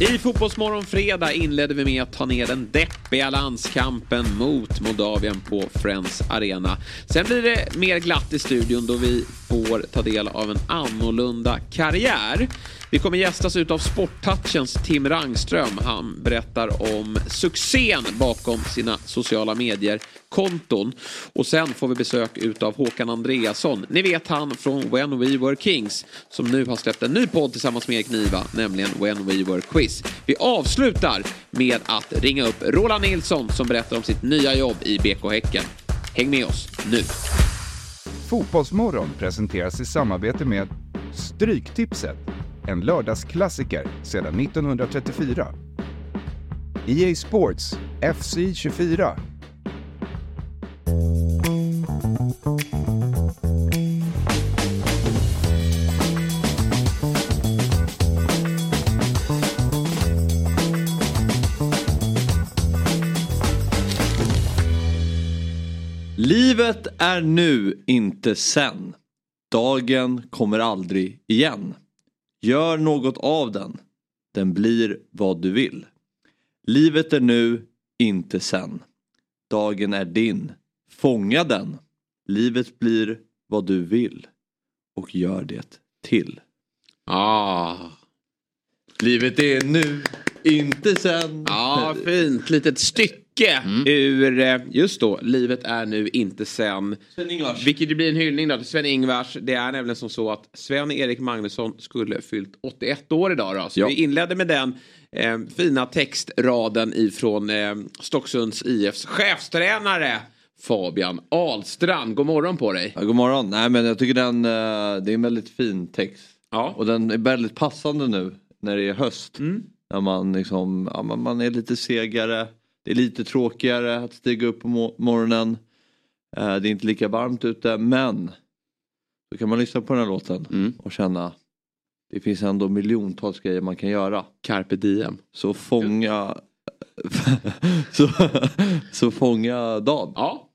I Fotbollsmorgon fredag inledde vi med att ta ner den deppiga landskampen mot Moldavien på Friends Arena. Sen blir det mer glatt i studion då vi får ta del av en annorlunda karriär. Vi kommer gästas av Sporttouchens Tim Rangström. Han berättar om succén bakom sina sociala medier-konton. Och sen får vi besök utav Håkan Andreasson. Ni vet han från When We Were Kings som nu har släppt en ny podd tillsammans med Erik Niva, nämligen When We Were Quiz. Vi avslutar med att ringa upp Roland Nilsson som berättar om sitt nya jobb i BK Häcken. Häng med oss nu! Fotbollsmorgon presenteras i samarbete med Stryktipset, en lördagsklassiker sedan 1934. EA Sports FC 24. Livet är nu, inte sen. Dagen kommer aldrig igen. Gör något av den. Den blir vad du vill. Livet är nu, inte sen. Dagen är din. Fånga den. Livet blir vad du vill. Och gör det till. Ah. Livet är nu, inte sen. Ja, fint. Litet stycke ur, eh, just då, Livet är nu inte sen. Sven-Ingvars. Vilket ju blir en hyllning då till Sven-Ingvars. Det är nämligen som så att Sven-Erik Magnusson skulle fyllt 81 år idag då. Så Ja. vi inledde med den eh, fina textraden ifrån eh, Stocksunds IFs chefstränare Fabian Ahlstrand. God morgon på dig. Ja, god morgon. Nej men jag tycker den, eh, det är en väldigt fin text. Ja. Och den är väldigt passande nu när det är höst. Mm. När man liksom, ja, man, man är lite segare. Det är lite tråkigare att stiga upp på mo- morgonen. Eh, det är inte lika varmt ute men då kan man lyssna på den här låten Mm. och känna det finns ändå miljontals grejer man kan göra. Carpe diem. Så fånga så, så fånga dagen. Ja,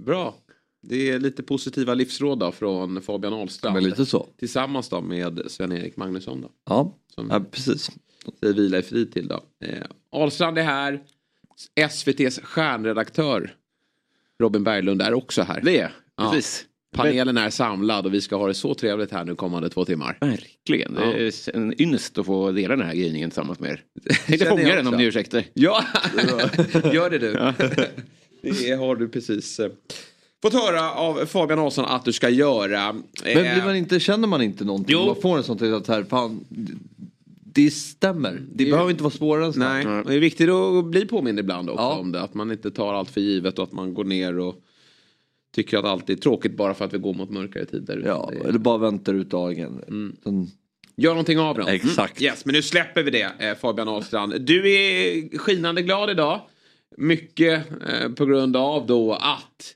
bra. Det är lite positiva livsråd då från Fabian Ahlstrand. Men lite så. Tillsammans då med Sven-Erik Magnusson då. Ja, Som ja precis. säger vila i frid till då. Eh, Ahlstrand är här. SVTs stjärnredaktör Robin Berglund är också här. Det, Ja. precis. Panelen är samlad och vi ska ha det så trevligt här nu kommande två timmar. Verkligen. Det är en ynnest att få dela den här gryningen tillsammans med er. Jag tänkte fånga den om ni ursäktar. Ja, gör det du. det har du precis eh, fått höra av Fabian Ahlstrand att du ska göra. Men blir man inte, känner man inte någonting? Jo. Man får en sån till att här, fan, det stämmer. Det, Det- behöver inte vara svårare än så. Nej, det är viktigt att bli påmind ibland också Ja. om det. Att man inte tar allt för givet och att man går ner och tycker att allt är tråkigt bara för att vi går mot mörkare tider. Ja, är- eller bara väntar ut dagen. Sen- Gör någonting av den. Exakt. Mm. Yes, men nu släpper vi det eh, Fabian Ahlstrand. Du är skinande glad idag. Mycket eh, på grund av då att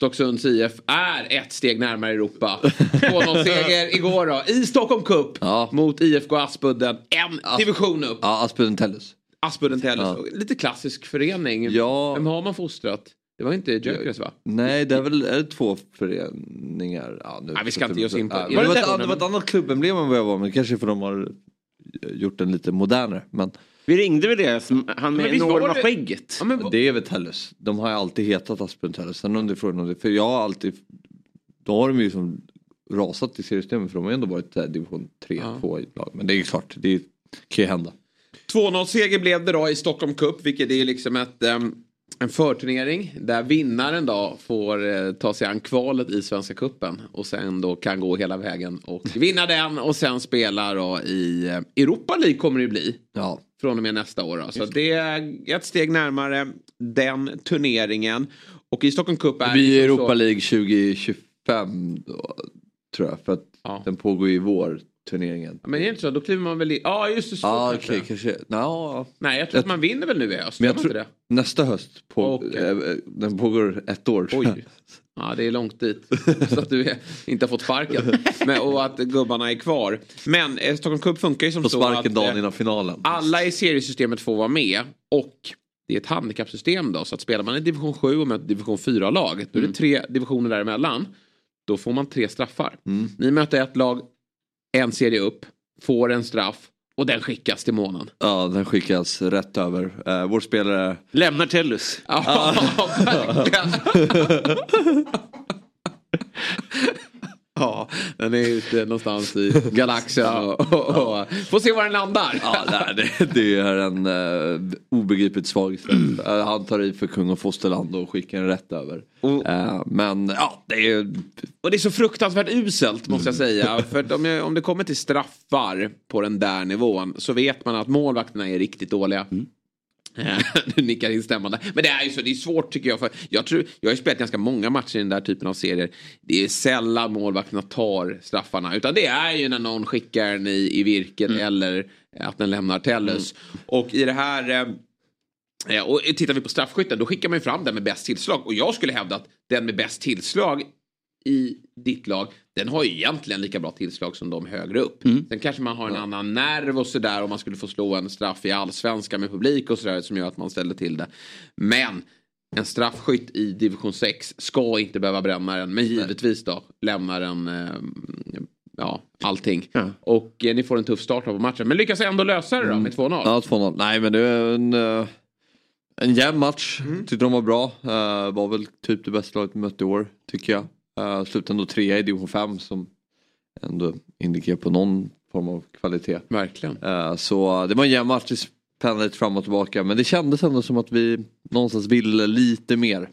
Stocksunds IF är ett steg närmare Europa. 2-0-seger igår då i Stockholm Cup Ja. mot IFK Aspudden. En division upp. Ja, Aspudden Tellus. Aspudden Tellus. Ja. Lite klassisk förening. Ja. Vem har man fostrat? Det var inte Gyökeres va? Nej, det är väl är det två föreningar. Ja, nu, Nej, vi ska inte ge oss in på- Ja, i men det, var ett, det var ett annat klubbemblem än vad jag var med. Kanske för de har gjort den lite modernare. Men Vi ringde väl det, som, han med enorma det- skägget. Ja, men, det är väl Tellus. De har ju alltid hetat Aspudden Tellus. Sen om det är frågan om det. För jag har alltid. Då har de ju som rasat i seriesystemet. För de har ändå varit här, division 3, Ja. 2 i lag. Men det är klart, det kan ju hända. 2-0-seger blev det då i Stockholm Cup, vilket är liksom ett, ehm, en förturnering där vinnaren då får eh, ta sig an kvalet i Svenska Cupen och sen då kan gå hela vägen och vinna den och sen spela då i eh, Europa League kommer det ju bli Ja. Från och med nästa år. Då. Så det är ett steg närmare den turneringen. Och i Stockholm Cup är Det blir så- Europa League 2025 då, tror jag. För att Ja. den pågår ju i vår turneringen. Men är det inte så? Då kliver man väl i... Ja, just det. Så Ja, kanske. okej, kanske. Nå, Nej, jag tror Jag- att man vinner väl nu i höst. Men jag tror nästa höst, på, Okej. eh, den pågår ett år. Oj. Ja, det är långt dit. Så att du är, inte har fått sparken. Men, och att gubbarna är kvar. Men eh, Stockholm Cup funkar ju som På så sparken att dagen eh, innan finalen. alla i seriesystemet får vara med. Och det är ett handikappsystem då. Så att spelar man i division 7 och möter division 4-lag. Då är det tre divisioner däremellan. Då får man tre straffar. Ni möter ett lag, en serie upp, får en straff och den skickas till månen. Ja, den skickas rätt över. Uh, vår spelare... Lämnar Tellus. Ja, verkligen. Ja, den är ute någonstans i galaxen och, och, och får se var den landar. Ja, nej, det, det är en uh, obegripligt svag straff. Uh, han tar i för kung och fosterland och skickar den rätt över. Uh, men ja, det är Och det är så fruktansvärt uselt måste jag säga. För om, jag, om det kommer till straffar på den där nivån så vet man att målvakterna är riktigt dåliga. du nickar instämmande. Men det är ju så, det är svårt tycker jag. För jag, tror, jag har ju spelat ganska många matcher i den där typen av serier. Det är sällan målvakterna tar straffarna. Utan det är ju när någon skickar den i, i virket eller att den lämnar Tellus. Och i det här... eh, Eh, Och tittar vi på straffskytten då skickar man ju fram den med bäst tillslag. Och jag skulle hävda att den med bäst tillslag i ditt lag, den har ju egentligen lika bra tillslag som de högre upp. Sen kanske man har en annan nerv och sådär om man skulle få slå en straff i allsvenskan med publik och sådär som gör att man ställer till det. Men en straffskytt i division 6 ska inte behöva bränna den, men givetvis då lämnar den eh, ja, allting. Och eh, ni får en tuff start på matchen, men lyckas ändå lösa det då med 2-0. Ja, 2-0. Nej men det är en, eh, en jämn match. Tyckte de var bra. Uh, var väl typ det bästa laget vi mött i år tycker jag. Uh, slutade ändå trea i division 5 som ändå indikerar på någon form av kvalitet. Verkligen. Uh, så det var en jämn match. Pendlade fram och tillbaka. Men det kändes ändå som att vi någonstans ville lite mer.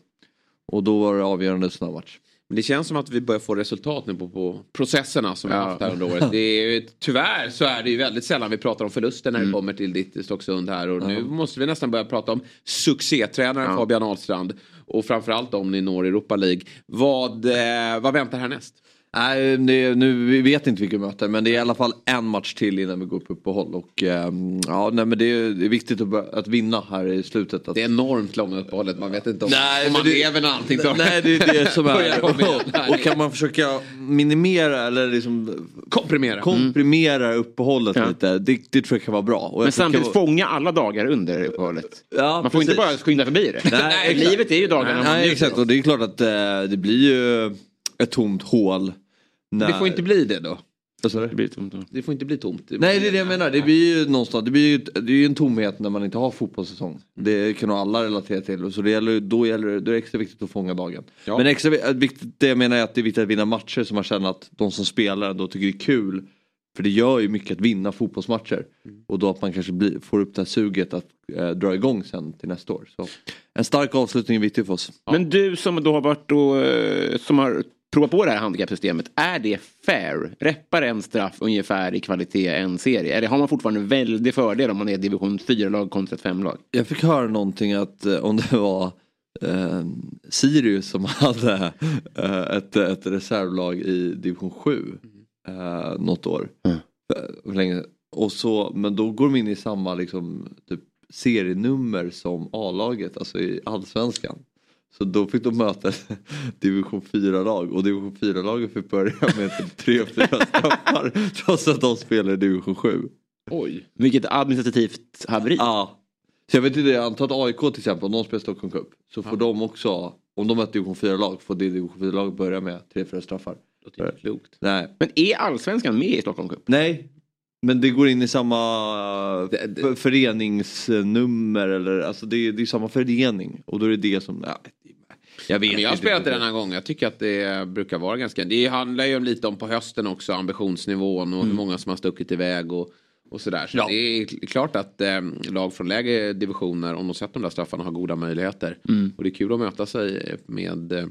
Och då var det avgörande sån här match. Men det känns som att vi börjar få resultat nu på, på processerna som vi har haft här under året. Det är, tyvärr så är det ju väldigt sällan vi pratar om förluster när det kommer till ditt Stocksund här. Och nu måste vi nästan börja prata om succétränaren Fabian Ahlstrand. Och framförallt om ni når Europa League. Vad, eh, vad väntar härnäst? Nej, det, nu, vi vet inte vilka vi möter men det är i alla fall en match till innan vi går på uppehåll. Och, ehm, ja, nej, men det, är, det är viktigt att, att vinna här i slutet. Att, Det är enormt långa uppehållet. Man vet inte om, Nej, om man det- lever när allting tar. Nej det är det som är. och, och kan man försöka minimera eller liksom Komprimera. komprimera uppehållet Ja. lite. Det, det tror jag kan vara bra. Men samtidigt vara- fånga alla dagar under uppehållet. Ja, Man får inte precis. bara skynda förbi det. Nej. Livet är ju dagarna Nej exakt och det är klart att eh, det blir ju ett tomt hål. När... Det får inte bli det då. Det blir tomt då. Det får inte bli tomt. Nej det är det jag menar. Det blir ju någonstans, det blir ju, det är ju en tomhet när man inte har fotbollssäsong. Det kan nog alla relatera till. Så det gäller, då, gäller, det- då är det extra viktigt att fånga dagen. Ja. Men extra vi- viktigt, det jag menar är att det är viktigt att vinna matcher så man känner att de som spelar då tycker det är kul. För det gör ju mycket att vinna fotbollsmatcher. Och då att man kanske blir, får upp det här suget att eh, dra igång sen till nästa år. Så en stark avslutning är viktig för oss. Men du som då har varit och, eh, som har provat på det här handikappsystemet. Är det fair? Reppar en straff ungefär i kvalitet en serie? Eller har man fortfarande en väldig fördel om man är division 4-lag kontra ett 5-lag? Jag fick höra någonting att eh, om det var eh, Sirius som hade eh, ett, ett reservlag i division 7 eh, något år. Mm. Länge. Och så, men då går de in i samma liksom, typ, serienummer som A-laget, alltså i allsvenskan. Så då fick de möta division 4-lag och division 4-laget fick börja med typ tre, fyra straffar trots att de spelar i division 7. Oj. Vilket administrativt haveri. Ja. Så jag vet inte, jag antar att AIK till exempel, om de spelar Stockholm Cup så får de också, om de ett division 4-lag, får det division 4-lag börja med tre, fyra straffar. Låter inte klokt. Nej. Men är allsvenskan med i Stockholm Cup? Nej. Men det går in i samma Det- det- för, föreningsnummer eller alltså det, är- det är samma förening och då är det det som, ja, jag vet Men jag har spelat det riktigt. denna gång. Jag tycker att det brukar vara ganska... Det handlar ju om lite om på hösten också, ambitionsnivån och hur många som har stuckit iväg och, och sådär. Så Ja. det är klart att eh, lag från lägre divisioner, om de sätter de där straffarna, har goda möjligheter. Och det är kul att möta sig med eh,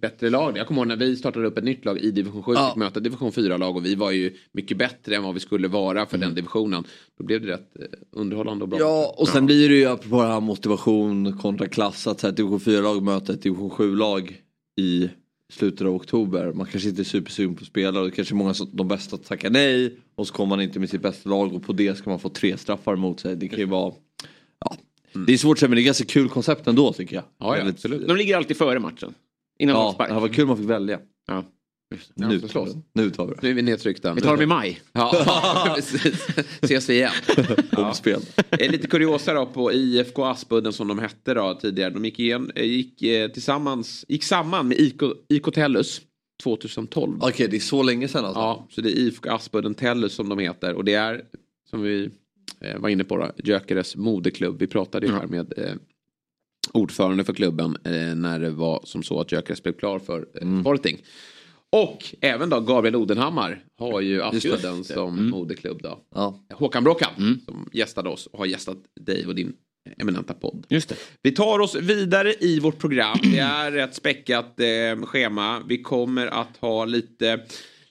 bättre lag. Jag kommer ihåg när vi startade upp ett nytt lag i division 7, Ja. fick möta division 4-lag och vi var ju mycket bättre än vad vi skulle vara för den divisionen. Då blev det rätt eh, underhållande och bra. Ja och sen blir det ju apropå det här motivation kontra klass att så här, division 4-lag möter ett division 7-lag i slutet av oktober. Man kanske inte är supersugen på att spela och det kanske är många som, de bästa tackar nej och så kommer man inte med sitt bästa lag och på det ska man få tre straffar mot sig. Det kan ju vara ja. Det är svårt att säga men det är ganska kul koncept ändå tycker jag. Ja, ja, absolut. De ligger alltid före matchen. Innan Ja, det var kul man fick välja. Ja. Nu, nu tar vi det. Nu är vi nedtryckta. Vi tar dem i maj. Ja, precis. Ses vi igen. Omspel. Eh, Lite kuriosa då på IFK Aspudden som de hette då tidigare. De gick, igen, eh, gick, eh, tillsammans, gick samman med IK, IK Tellus 2012. Okej, det är så länge sedan alltså? Ja, så det är IFK Aspudden Tellus som de heter. Och det är, som vi eh, var inne på, då, Gyökeres modeklubb. Vi pratade ju här med eh, ordförande för klubben eh, när det var som så att Gyökeres blev klar för eh, Sporting. Och även då Gabriel Odenhammar har ju Aspudden som moderklubb då. Ja. Håkan Bråkan som gästade oss och har gästat dig och din eminenta podd. Just det. Vi tar oss vidare i vårt program. Det är ett späckat eh, schema. Vi kommer att ha lite,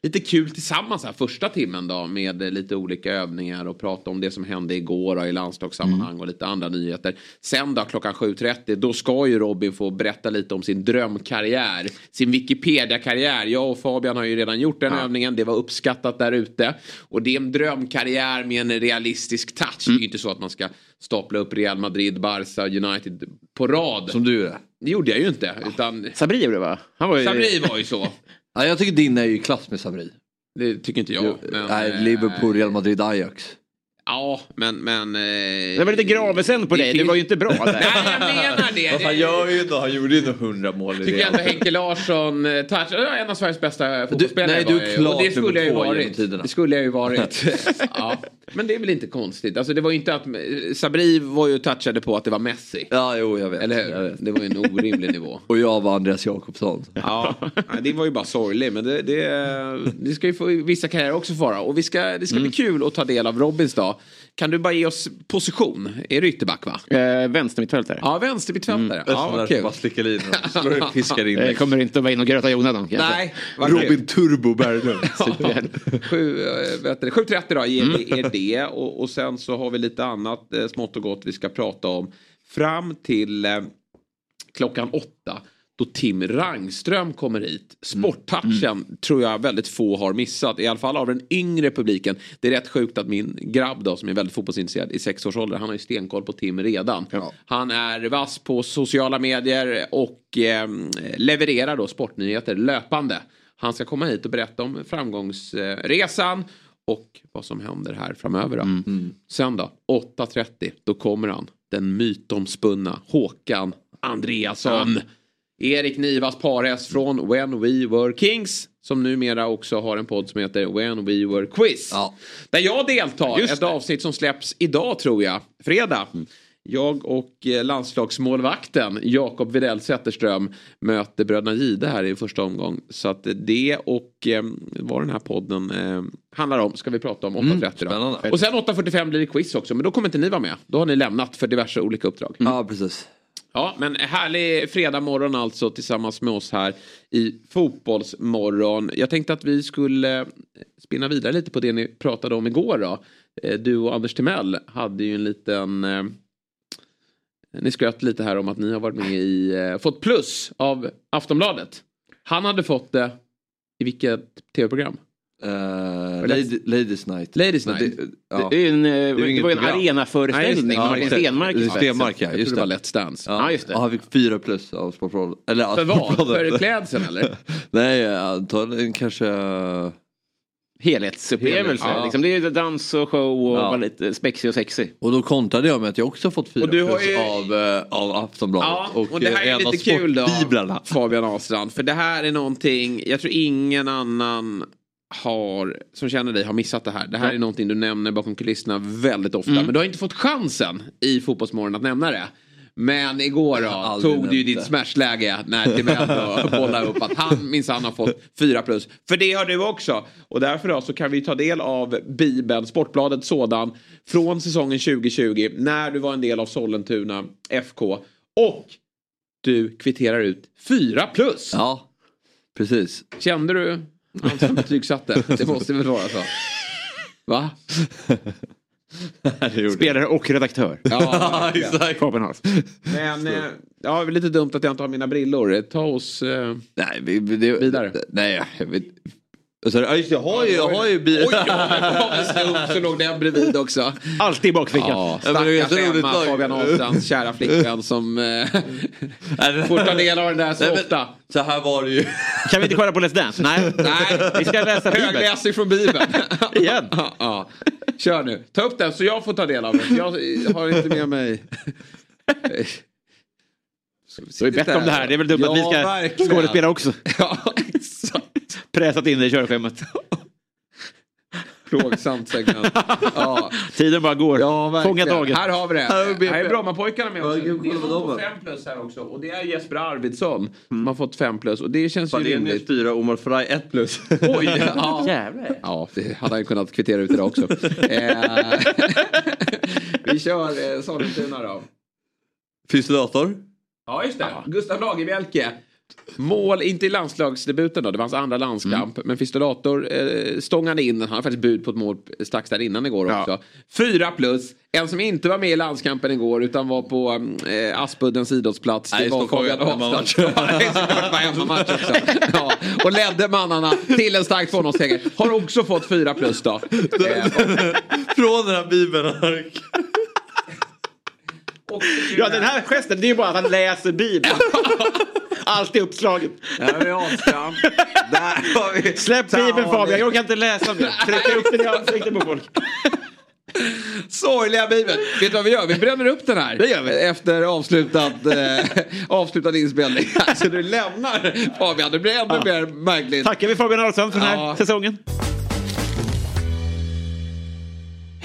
lite kul tillsammans här första timmen då med lite olika övningar och prata om det som hände igår då, i landslagssammanhang och lite andra nyheter. Sen då klockan 7.30 då ska ju Robin få berätta lite om sin drömkarriär, sin Wikipedia-karriär. Jag och Fabian har ju redan gjort den övningen, det var uppskattat där ute. Och det är en drömkarriär med en realistisk touch. Det är ju inte så att man ska stapla upp Real Madrid, Barca, United på rad. Som du är. Det gjorde jag ju inte. Utan Sabri gjorde det va? Han var ju... Sabri var ju så. Ja, jag tycker din är ju i klass med Sabri. Det tycker inte jag. Men, Nej, eh, Liverpool, Real Madrid, Ajax. Ja, men... men eh, Det var lite gravesen på det dig, det finns- var ju inte bra där. Nej, jag menar det. Han det gör ju ändå, han gjorde ju ändå 100 mål i tycker jag ändå Henke Larsson, eh, touch, ja, en av Sveriges bästa fotbollsspelare nej, du är klart Och det skulle jag ju varit. Det skulle jag ju varit. ja. Men det är väl inte konstigt. Alltså det var ju inte att... Sabri var ju touchade på att det var Messi. Ja, jo, jag vet. Eller Jag hur? vet. Det var ju en orimlig nivå. Och jag var Andreas Jakobsson. Ja, nej, det var ju bara sorgligt. Men det, det, det ska ju få vissa karriärer också vara. Och vi ska, det ska bli kul att ta del av Robins dag. Kan du bara ge oss position? Är du ytterback va? Eh, Vänstermittfältare. Ja, vänstermittfältare. Ja, Ja, vad kul. Bara slicka linan. Slår upp, piskar in Jag dig. kommer inte att vara inne och gröta säga. Nej. Robin Turbo Berglund. Sju, eh, vet du, 7.30 då ger vi er det. Och, och sen så har vi lite annat eh, smått och gott vi ska prata om. Fram till eh, klockan åtta. Då Tim Rangström kommer hit. Sporttouchen tror jag väldigt få har missat. I alla fall av den yngre publiken. Det är rätt sjukt att min grabb då som är väldigt fotbollsintresserad i sex års ålder. Han har ju stenkoll på Tim redan. Han är vass på sociala medier och eh, levererar då sportnyheter löpande. Han ska komma hit och berätta om framgångsresan och vad som händer här framöver. Då. Sen då, 8.30, då kommer han. Den mytomspunna Håkan Andreasson. Erik Nivas parhäst från When We Were Kings. Som numera också har en podd som heter When We Were Quiz. Ja. Där jag deltar. ett avsnitt som släpps idag tror jag. Fredag. Jag och eh, landslagsmålvakten Jakob Widell Zetterström möter bröderna Gide här i första omgång. Så att det och eh, vad den här podden eh, handlar om ska vi prata om 8.30 då. spännande. Och sen 8.45 blir det quiz också. Men då kommer inte ni vara med. Då har ni lämnat för diverse olika uppdrag. Ja, precis. Ja, men härlig fredag morgon alltså tillsammans med oss här i Fotbollsmorgon. Jag tänkte att vi skulle eh, spinna vidare lite på det ni pratade om igår då. Eh, du och Anders Timell hade ju en liten... Eh, ni skröt lite här om att ni har varit med i... Fått plus av Aftonbladet. Han hade fått det i vilket tv-program? Uh, lady, ladies night. Ladies Night. Det, ja. Det, är en, eh, det var ju en arenaföreställning. Ja, Martin just det. Stenmark i Det är spetsen. Stenmark, ja. Just det var det. Let's Dance. Ja, just det. Och han fick fyra plus av Sportbladet. Eller ja, För vad? För klädseln eller? Nej, antagligen kanske... eh, Helhetsupplevelse. Ja. Liksom, det är ju dans och show och Ja. lite spexig och sexig. Och då kontrade jag med att jag också fått fyra Och plus ju- av, eh, av Aftonbladet. Ja, och, det här är lite kul då. Fabian Ahlstrand. För det här är någonting, jag tror ingen annan har, som känner dig har missat det här. Det här är någonting du nämner bakom kulisserna väldigt ofta. Mm. Men du har inte fått chansen i Fotbollsmorgon att nämna det. Men igår då tog du ju ditt smashläge när Timell bollade upp att han minsann har fått fyra plus. För det har du också. Och därför då så kan vi ta del av Bibeln, Sportbladet sådan, från säsongen 2020 när du var en del av Sollentuna FK. Och du kvitterar ut fyra plus. Ja, precis. Kände du han som betygsatte? Det måste väl vara så? Va? Spelare och redaktör. Ja, Exakt. Men eh, ja, lite dumt att jag inte har mina brillor. Ta oss... Eh, Nej, vi, det, Vidare. Nej, jag Så, ja, just det, jag har ju, jag har ju bil. Oj, oj, så låg den bredvid också. Alltid i bakfickan. Ja, Ja, det är stackars Emma. Fabian Ahlstrands kära flickvän som eh, får ta del av den där så Nej, ofta. Så här var det ju. Kan vi inte kolla på Let's Dance? Nej. Nej, Vi ska läsa Bibeln. högläsning från Bibeln. Igen. ja, ja. Kör nu, ta upp den så jag får ta del av den. Jag har inte med mig... Så vi bett om det här. Det är väl dumt att vi Ja, ska verkligen. skådespela också. Ja, exakt. Pressat in det i körschemat. Plågsamt segment. Ja, Tiden bara går. ja Fånga taget. Här har vi det. Här är Brommapojkarna med Ja, gud, Det är de fem plus här också. Och det är Jesper Arvidsson som har fått fem plus. Och det känns ju Falenius rimligt. 4, Omar Faraj 1 plus. Oj, ja. Jävlar. Ja, det hade han kunnat kvittera ut idag också. eh, vi kör eh, Sollentuna då. Finns det dator? Ja, just det. Gustav Lagerbielke. Mål, inte i landslagsdebuten då, det var hans andra landskamp. Men Fistolator eh, stångade in, han har faktiskt bud på ett mål strax där innan igår Ja. också. Fyra plus. En som inte var med i landskampen igår utan var på eh, Aspuddens idrottsplats. Nej, Det var Fabian hemmamatch. Ja, också. Och ledde mannarna till en stark 2-0-seger. Har också fått fyra plus då. Från den här bibeln. Ja, den här gesten, det är ju bara att han läser Bibeln. Alltid uppslaget. Där har vi Ahlstrand. Där har vi... Släpp Bibeln Fabian, jag orkar inte läsa den. Trycker upp den i ansiktet på folk. Sorgliga Bibeln. Vet du vad vi gör? Vi bränner upp den här. Det gör vi. Efter avslutad, eh, avslutad inspelning. Så du lämnar Fabian. Det blir ännu mer märkligt. Tackar vi Fabian Ahlstrand för den här Ja. säsongen.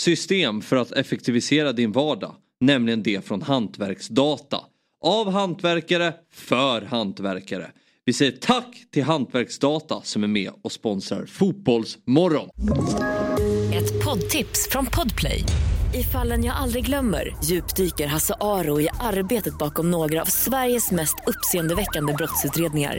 system för att effektivisera din vardag. Nämligen det från Hantverksdata. Av hantverkare, för hantverkare. Vi säger tack till Hantverksdata som är med och sponsrar Fotbollsmorgon. Ett poddtips från Podplay. I fallen jag aldrig glömmer djupdyker Hasse Aro i arbetet bakom några av Sveriges mest uppseendeväckande brottsutredningar.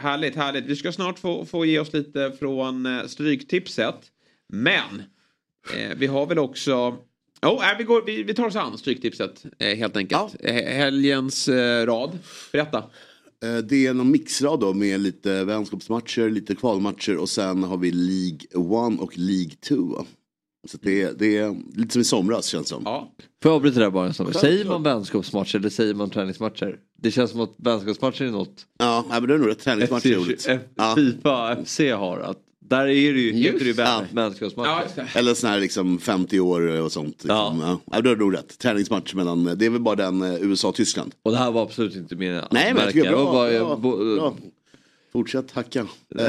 härligt, härligt. Vi ska snart få, få ge oss lite från eh, Stryktipset. Men eh, vi har väl också... Oh, äh, vi, går, vi, vi tar oss an Stryktipset eh, helt enkelt. Eh, helgens eh, rad. Berätta. Eh, Det är någon mixrad då med lite vänskapsmatcher, lite kvalmatcher och sen har vi League 1 och League 2. Så det är, det är lite som i somras känns det som. Ja. Får jag avbryta där bara en stund? Säger man vänskapsmatcher eller säger man träningsmatcher? Det känns som att vänskapsmatcher är något Ja, men det är nog rätt. Träningsmatcher är roligt. Ja. Fifa FC har. Att där är det ju, heter det ju Ja. vänskapsmatcher. Ja. Eller sån här liksom 50 år och sånt. Liksom. Ja. Ja. det är nog rätt. Träningsmatch mellan, det är väl bara den eh, USA-Tyskland. Och det här var absolut inte min Nej men jag tycker det var bra. bara- bra, bo- bra. Fortsätt hacka. Men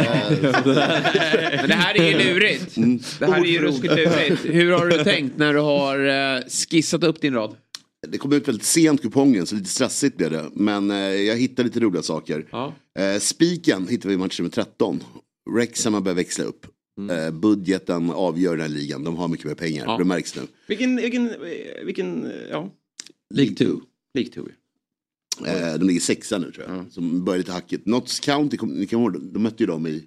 det här är ju lurigt. Det här är ju ruskigt lurigt. Hur har du tänkt när du har eh, skissat upp din rad? Det kom ut väldigt sent kupongen så lite stressigt blev det. Men eh, jag hittade lite roliga saker. Ja. Eh, spiken hittar vi i match nummer 13. Wrexham har börjat växla upp. Eh, budgeten avgör den här ligan. De har mycket mer pengar. Ja. Det märks nu. Vilken, vilken, vilken, eh, ja. League 2. League 2. Eh, de ligger sexa nu tror jag. Som börjar lite hackigt. Notts County, ni kommer ihåg, de mötte ju dem i,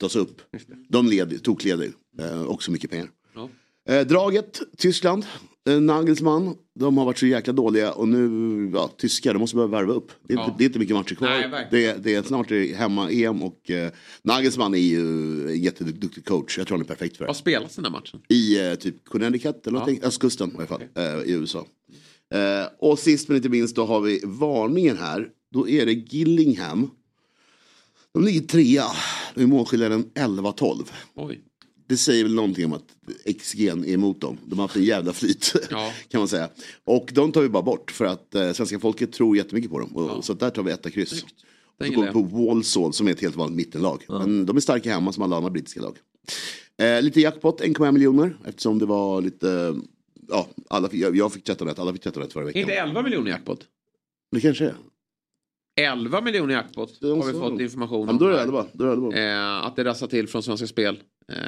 tas upp. De led, tokleder eh, också mycket pengar. Ja. Eh, draget, Tyskland, eh, Nagelsmann, de har varit så jäkla dåliga och nu, ja, tyskar, de måste börja värva upp. Det är, Ja. inte, det är inte mycket matcher kvar. Nej, det, är- det är snart är hemma-EM och eh, Nagelsmann är ju en jätteduktig coach. Jag tror han är perfekt för det. Vad spelas den här matchen? I eh, typ Connecticut eller någonting, östkusten i alla fall, eh, i USA. Eh, och sist men inte minst då har vi varningen här. Då är det Gillingham. De ligger trea, de är målskillnaden 11-12. Oj. Det säger väl någonting om att XG är emot dem. De har haft en jävla flyt Ja. kan man säga. Och de tar vi bara bort för att eh, svenska folket tror jättemycket på dem. Och, Så där tar vi etta kryss. Den Så går vi på Walsall som är ett helt vanligt mittenlag. Men de är starka hemma som alla andra brittiska lag. Eh, lite jackpot, 1,1 miljoner. Eftersom det var lite, ja, alla, jag, jag fick 13 rätt, alla fick 13 rätt förra veckan. Inte 11 miljoner jackpot? Det kanske är. 11 miljoner jackpot Det är har vi fått information Ja, om. men då är det här. 11. Då är det 11. Eh, att det rassar till från Svenska Spel. Eh,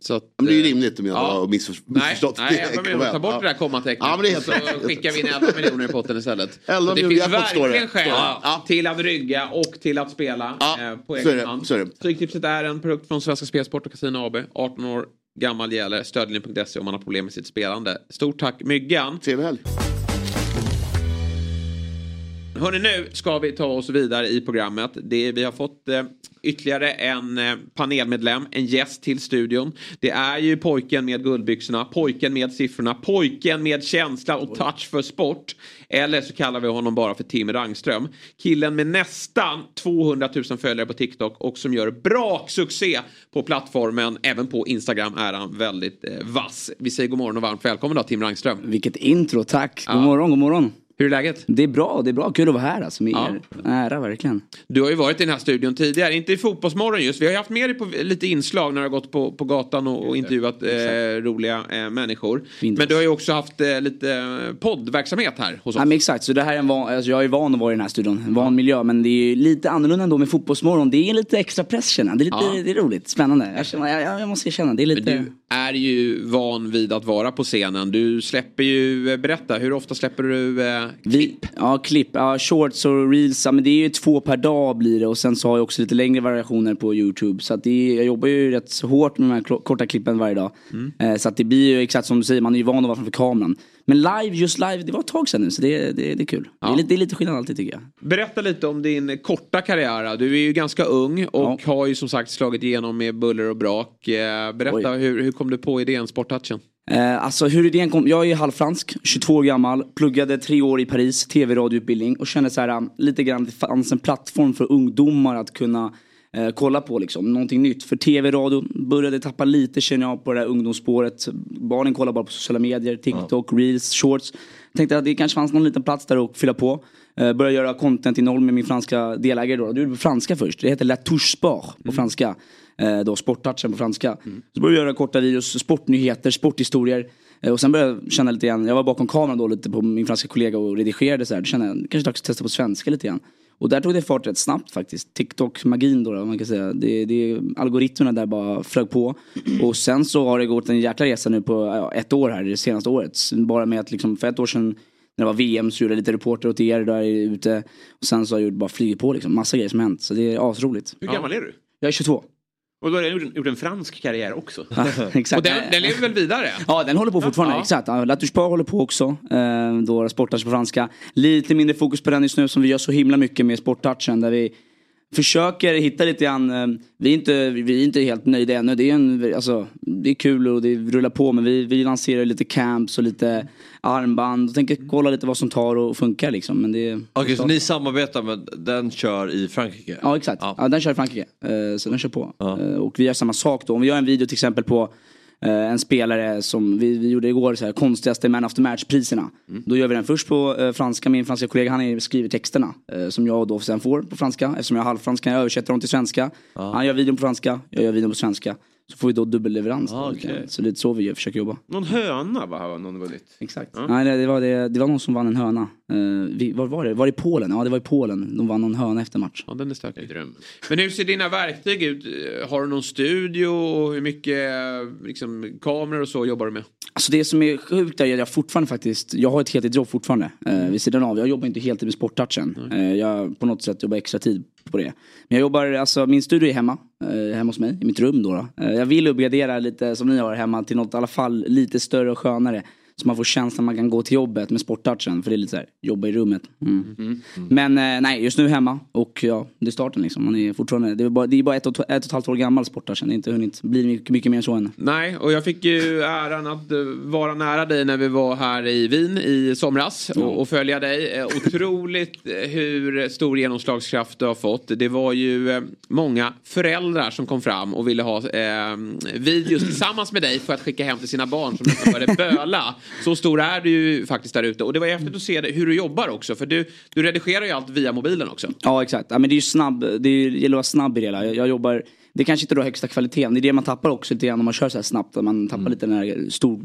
så att, Men det är ju eh, rimligt om jag ja. har missför- Nej, missförstått. nej 11 miljoner. Ta bort Ja. det där kommatecknet. Ja, men det är helt så rätt. skickar vi in 11 miljoner i potten istället. 11 Så det finns det. verkligen skäl Ja. till att rygga och till att spela Ja, eh, på är egen det, hand. är det. Stryktipset är en produkt från Svenska Spelsport och Casino AB. 18 år gammal gäller. Stödlinjen.se om man har problem med sitt spelande. Stort tack Myggan. Trevlig helg. Hörni, nu ska vi ta oss vidare i programmet. Det, vi har fått eh, ytterligare en eh, panelmedlem, en gäst till studion. Det är ju pojken med guldbyxorna, pojken med siffrorna, pojken med känsla och touch för sport. Eller så kallar vi honom bara för Tim Rangström. Killen med nästan 200 000 följare på TikTok och som gör bra succé på plattformen. Även på Instagram är han väldigt eh, vass. Vi säger god morgon och varmt välkommen då Tim Rangström. Vilket intro, tack. God Ja. morgon, god morgon. Hur är läget? Det är bra, det är bra. Kul att vara här alltså med Ja. er. Ära verkligen. Du har ju varit i den här studion tidigare, inte i Fotbollsmorgon just. Vi har ju haft med dig på lite inslag när du har gått på, på gatan och, och intervjuat eh, roliga eh, människor. Fint. Men du har ju också haft eh, lite eh, poddverksamhet här hos oss. Ja, men exakt, så det här är en van, alltså jag är van att vara i den här studion. En van miljö, men det är ju lite annorlunda ändå med Fotbollsmorgon. Det är lite extra press känner jag. Det är, lite, Ja. det är roligt, spännande. Jag, känner, jag, jag måste känna, det är lite... Du är ju van vid att vara på scenen. Du släpper ju, eh, berätta, hur ofta släpper du eh, Vi, ja, klipp. Ja, shorts och reels. Ja, men det är ju två per dag blir det. Och sen så har jag också lite längre variationer på YouTube. Så att det är, jag jobbar ju rätt så hårt med de här korta klippen varje dag. Eh, så att det blir ju exakt som du säger, man är ju van att vara framför kameran. Men live, just live, det var ett tag sedan nu. Så det, det, det är kul. Det, Ja. är lite, det är lite skillnad alltid tycker jag. Berätta lite om din korta karriär. Du är ju ganska ung och har ju som sagt slagit igenom med buller och brak. Eh, Berätta, hur, hur kom du på idén Sporttouchen? Eh, alltså hur idén kom, jag är halvfransk, 22 år gammal, pluggade tre år i Paris, tv-radioutbildning och kände så här um, lite grann det fanns en plattform för ungdomar att kunna eh, kolla på liksom, någonting nytt. För tv-radio började tappa lite känner jag på det här ungdomsspåret. Barnen kollar bara på sociala medier, TikTok, reels, shorts. Tänkte att det kanske fanns någon liten plats där att fylla på. Eh, började göra content-innehåll med min franska delägare då. Du gjorde franska först, det heter La Touche Sport på franska. Eh, då sporttouchen på franska. Så började jag göra korta videos, sportnyheter, sporthistorier. Eh, och sen började jag känna lite grann, jag var bakom kameran då lite på min franska kollega och redigerade så här. Då kände jag, kanske dags att testa på svenska lite grann. Och där tog det fart rätt snabbt faktiskt. TikTok-magin då, då man kan säga. Det, det, algoritmerna där bara flög på. Och sen så har det gått en jäkla resa nu på ja, ett år här, det senaste året. Bara med att liksom, för ett år sedan när det var VM så gjorde jag lite reporter åt er där ute. Och sen så har jag bara flugit på liksom, massa grejer som hänt. Så det är asroligt. Hur gammal är du? Jag är 22. Och då har du gjort en, fransk karriär också. exakt. Och den, den lever väl vidare? Ja, den håller på fortfarande. Ja. Exakt. Ja, La Touche Sport håller på också. Eh, då sporttouch på franska. Lite mindre fokus på den just nu som vi gör så himla mycket med sporttouchen. Där vi försöker hitta lite grann. Eh, vi, är inte, vi är inte helt nöjda ännu. Det är, en, alltså, det är kul och det rullar på. Men vi, vi lanserar lite camps och lite armband. Och tänker kolla lite vad som tar och funkar liksom. Men det, Okej, så ni samarbetar med den kör i Frankrike? Ja exakt, ja. den kör i Frankrike. Eh, så den kör på. Ja. Eh, och vi gör samma sak då. Om vi gör en video till exempel på en spelare som vi, vi gjorde igår, så här, konstigaste man of the match-priserna. Då gör vi den först på eh, franska, min franska kollega han är- skriver texterna. Eh, som jag då sen får på franska. Eftersom jag är halvfransk kan jag översätta dem till svenska. Han gör videon på franska, jag gör videon på svenska. Så får vi då dubbelleverans. Ah, okej. Så det är så vi försöker jobba. Någon höna va, någon vunnit? Exakt. Ja. Nej, det, det, var det, det var någon som vann en höna. Uh, vi, var var det? Var det i Polen? Ja, det var i Polen. De vann någon höna efter match. Ja, den är stökig. Men hur ser dina verktyg ut? Har du någon studio och hur mycket eh, liksom, kameror och så jobbar du med? Alltså det som är sjukt är att jag fortfarande faktiskt, jag har ett heltidsjobb fortfarande eh, vid sidan av. Jag jobbar inte heltid med sporttouchen. Eh, jag på något sätt jobbar extra tid på det. Men jag jobbar, alltså min studio är hemma, eh, hemma hos mig, i mitt rum då. då. Eh, jag vill uppgradera lite som ni har hemma till något i alla fall lite större och skönare. Så man får känslan man kan gå till jobbet med sporttouchen. För det är lite så här, jobba i rummet. Mm. Men eh, nej, just nu hemma. Och ja, det är starten liksom. Man är fortfarande, det är bara, det är bara ett, och, ett och ett halvt år gammal sporttouchen. Det är inte hunnit bli mycket, mycket mer så än. Nej, och jag fick ju äran att eh, vara nära dig när vi var här i Wien i somras och, och följa dig. Eh, Otroligt eh, hur stor genomslagskraft du har fått. Det var ju många föräldrar som kom fram och ville ha eh, videos tillsammans med dig för att skicka hem till sina barn som nästan började böla. Så stor är du ju faktiskt där ute. Och det var häftigt att se hur du jobbar också. För du, du redigerar ju allt via mobilen också. Ja exakt, ja, men det är ju snabb, det är, det gäller att vara snabb i det hela. Jag, jag jobbar, det kanske inte är då högsta kvaliteten, det är det man tappar också lite grann om man kör så här snabbt. att Man tappar lite den här stor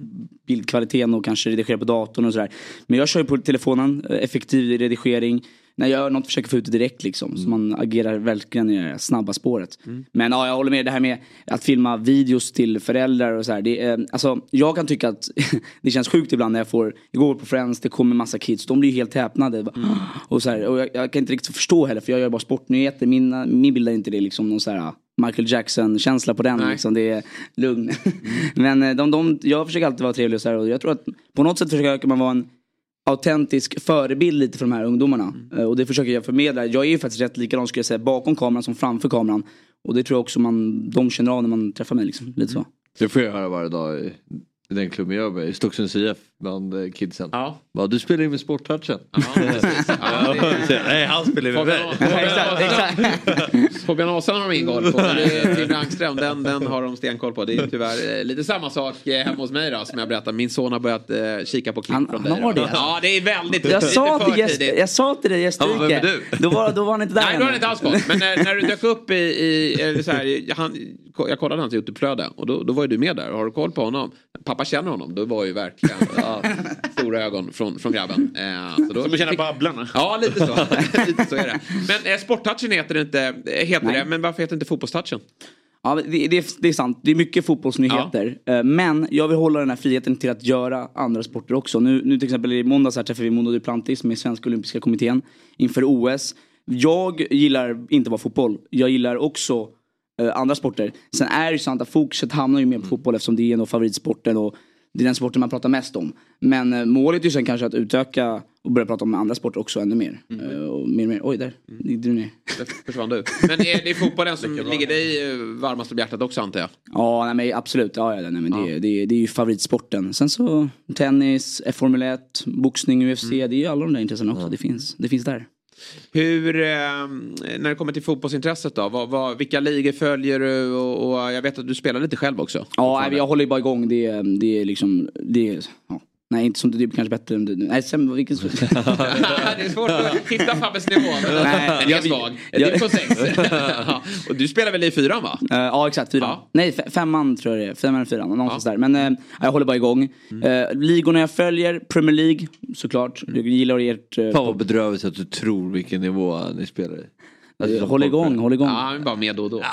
bildkvaliteten och kanske redigerar på datorn och sådär. Men jag kör ju på telefonen, eh, effektiv redigering. När jag gör något försöker få ut det direkt liksom. Så man agerar verkligen i det snabba spåret. Men ja, jag håller med det här med att filma videos till föräldrar och så här. Det, är, alltså, jag kan tycka att det känns sjukt ibland när jag får, igår på Friends, det kommer massa kids. De blir ju helt häpnade. Bara, Och, så här, och jag, jag kan inte riktigt förstå heller för jag gör bara sportnyheter. Min, min bild är inte det liksom någon så här Michael Jackson-känsla på den. Nej. Liksom. Det är lugn. Men eh, de, de, jag försöker alltid vara trevlig och så här. Och jag tror att på något sätt försöker man vara en autentisk förebild lite för de här ungdomarna. Eh, Och det försöker jag förmedla. Jag är ju faktiskt rätt likadan skulle jag säga bakom kameran som framför kameran. Och det tror jag också man, de känner av när man träffar mig. Liksom. Lite så. Det får jag höra varje dag den klubben jag jobbar i, Stocksunds IF, bland eh, kidsen. Ja. Bara, du spelar ju med sporttouchen. Ja. Ja, Nej, han spelar ju med mig. Fabian Ahlstrand har de ingen koll på. Men det är Tim Langström, den, den har de stenkoll på. Det är tyvärr eh, lite samma sak eh, hemma hos mig då, som jag berättade. Min son har börjat eh, kika på klipp Han- från han dig. har då. det? Ja, det är väldigt Jag sa, för till gäst, tidigt. jag sa till dig Ja, gäststycke. du? Då var, då var han inte där Nej, då har ännu. han inte alls koll. Men när, när du dök upp i, i eller så här, han, jag kollade hans Youtube-flöde och då, då var ju du med där. Har du koll på honom? Pappa känner honom. Då var ju verkligen ja, stora ögon från, från grabben. Eh, så då Som att känna fick- Babblarna. Ja, lite så. lite så är det. Men eh, sporttouchen heter det inte, eh, heter Nej. det, men varför heter det inte fotbollstouchen? Ja, det, det, är- det är sant. Det är mycket fotbollsnyheter. Eh, Men jag vill hålla den här friheten till att göra andra sporter också. Nu, nu till exempel i måndags här träffade vi Mondo Duplantis med Svenska Olympiska Kommittén inför OS. Jag gillar inte bara fotboll. Jag gillar också eh, andra sporter. Sen är det ju sant att fokuset hamnar ju mer på fotboll eftersom det är nog favoritsporten och det är den sporten man pratar mest om. Men eh, målet är ju sen kanske att utöka och börja prata om andra sporter också ännu mer. Eh, och mer, och mer. Oj, där gick du ner. Där försvann du. Men är det fotbollen som ligger dig varmast om hjärtat också antar jag? Ja, nej, men absolut. Ja, ja, nej, men det, det, det är ju favoritsporten. Sen så tennis, Formel 1, boxning, UFC. Det är ju alla de där intressena också. Det, finns, det finns där. Hur, eh, när det kommer till fotbollsintresset då, vad, vad, vilka ligor följer du och, och jag vet att du spelar lite själv också? Ja, jag håller ju bara igång. Det, det är liksom... Det är, ja. Nej, inte som du, det är kanske bättre än du. Nej, sen, vilken... det är svårt att hitta Fabbes nivå. Men Nej, den är jag- svag. jag- Du är på sex. Ja, och du spelar väl i fyran va? Eh, ja exakt, fyran. Ja. Nej fe- femman tror jag det är. Femman eller fyran, någonstans där. Men eh, jag håller bara igång. Mm. Uh, ligorna jag följer, Premier League såklart. Jag gillar ert... Uh, Fan vad bedrövligt att du tror vilken nivå ni spelar i. Alltså, håll igång, håll igång. Ja, men bara med då och då.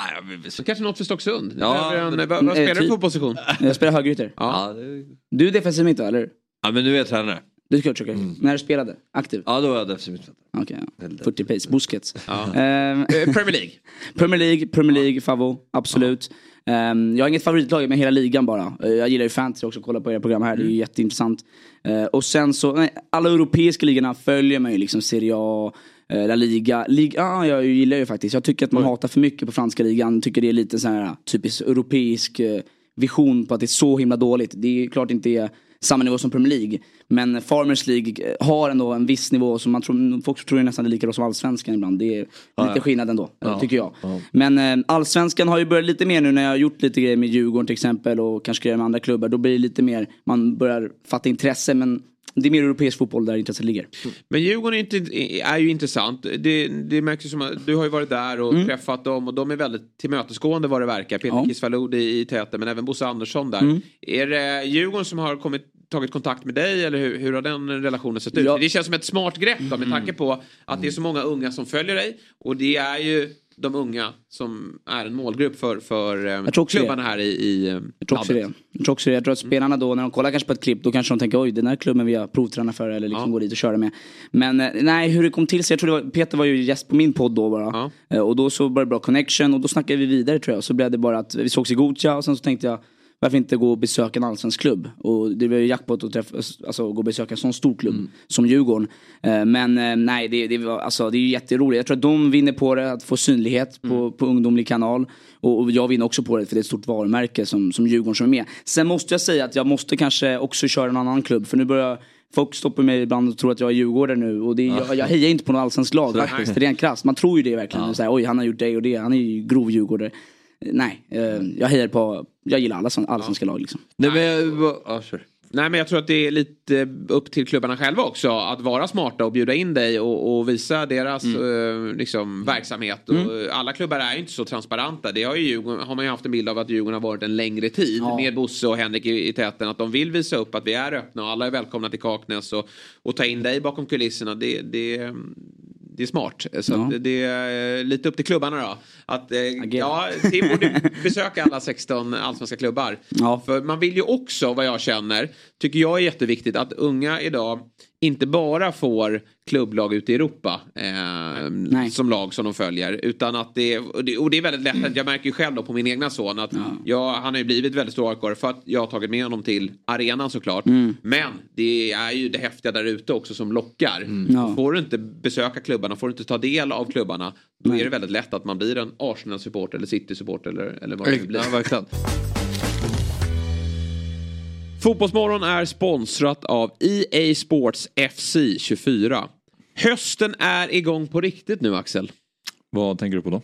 Så kanske något för Stocksund. Ja, Ja, en, men- vad, vad Eh, spelar du typ. för position? Jag spelar högerytter. Ja. Ja, det... Du är defensiv mitt eller? Ja men nu är jag tränare. Du ska försöka. När du spelade? Aktiv? Ja då var jag defensiv mittfältare. Okej, ja. 40 pace. Busquets. Ja. Ehm, Premier League. Premier League, Premier League, Favo. Absolut. Ehm, jag har inget favoritlag med hela ligan bara. Eh, jag gillar ju fantasy också, kolla på era program här. Det är ju jätteintressant. Eh, och sen så, nej, alla europeiska ligorna följer man ju liksom. Serie A, eh, La Liga. Liga ja, jag gillar ju faktiskt. Jag tycker att man hatar för mycket på franska ligan. Tycker det är lite så här typiskt europeisk eh, vision på att det är så himla dåligt. Det är klart inte är samma nivå som Premier League. Men Farmers League eh, har ändå en viss nivå som man tror, folk tror är nästan lika bra som allsvenskan ibland. Det är lite ja. skillnad ändå, Ja, tycker jag. ja. Men eh, allsvenskan har ju börjat lite mer nu när jag har gjort lite grejer med Djurgården till exempel och kanske grejer med andra klubbar. Då blir det lite mer, man börjar fatta intresse men det är mer europeisk fotboll där intresset ligger. Men Djurgården är, inte, är ju intressant. Det, det märks ju som att du har ju varit där och Mm. träffat dem och de är väldigt tillmötesgående vad det verkar. Peter Ja. Kisvalod i, i täten men även Bosse Andersson där. Mm. Är det Djurgården som har kommit, tagit kontakt med dig eller hur, hur har den relationen sett ut? Ja. Det känns som ett smart grepp då, med tanke på att det är så många unga som följer dig och det är ju de unga som är en målgrupp för, för eh, klubbarna här i, i eh, Jag tror också det. Jag tror också det. Jag tror att spelarna då när de kollar kanske på ett klipp då kanske de tänker oj den här klubben vill jag provträna för eller liksom Ja. gå dit och köra med. Men eh, nej hur det kom till sig, jag tror det var, Peter var ju gäst på min podd då bara. Eh, Och då så var det bra connection och då snackade vi vidare tror jag. Så blev det bara att vi sågs i Gothia och sen så tänkte jag varför inte gå och besöka en allsvensk klubb? Och det var ju jackpot att träffa, alltså gå och besöka en sån stor klubb Mm. som Djurgården. Eh, Men eh, nej, det, det, alltså, det är ju jätteroligt. Jag tror att de vinner på det, att få synlighet på, Mm. på ungdomlig kanal. Och, och jag vinner också på det för det är ett stort varumärke som, som Djurgården som är med. Sen måste jag säga att jag måste kanske också köra en annan klubb. För nu börjar Folk stoppar mig ibland och tror att jag är djurgårdare nu och det jag, jag hejar inte på något allsvenskt lag faktiskt. Rent krasst. Man tror ju det verkligen. Så här, Oj, han har gjort det och det. Han är ju grov djurgårdare. Nej, eh, jag hejar på, jag gillar alla som- allsvenska lag liksom. Nej, men jag, ja, kör. Nej men jag tror att det är lite upp till klubbarna själva också att vara smarta och bjuda in dig och, och visa deras eh, liksom, verksamhet. Och, eh, alla klubbar är ju inte så transparenta. Det har, ju, har man ju haft en bild av att Djurgården har varit en längre tid Ja. med Bosse och Henrik i, i täten. Att de vill visa upp att vi är öppna och alla är välkomna till Kaknäs och, och ta in dig bakom kulisserna. Det, det, det är smart. Så Ja. det är lite upp till klubbarna då. Att, eh, ja, Tim borde besöka alla 16 allsvenska klubbar. Ja. För man vill ju också, vad jag känner, tycker jag är jätteviktigt att unga idag inte bara får klubblag ute i Europa eh, som lag som de följer. Utan att det, och det, och det är väldigt lätt, jag märker ju själv då på min egna son att jag, han har ju blivit väldigt stor AIK för att jag har tagit med honom till arenan såklart. Mm. Men det är ju det häftiga där ute också som lockar. Ja. Får du inte besöka klubbarna, får du inte ta del av klubbarna, då Nej. är det väldigt lätt att man blir en Arsenal-supporter eller City-supporter eller, eller vad det nu blir. Ja, verkligen. Fotbollsmorgon är sponsrat av EA Sports FC 24. Hösten är igång på riktigt nu Axel. Vad tänker du på då?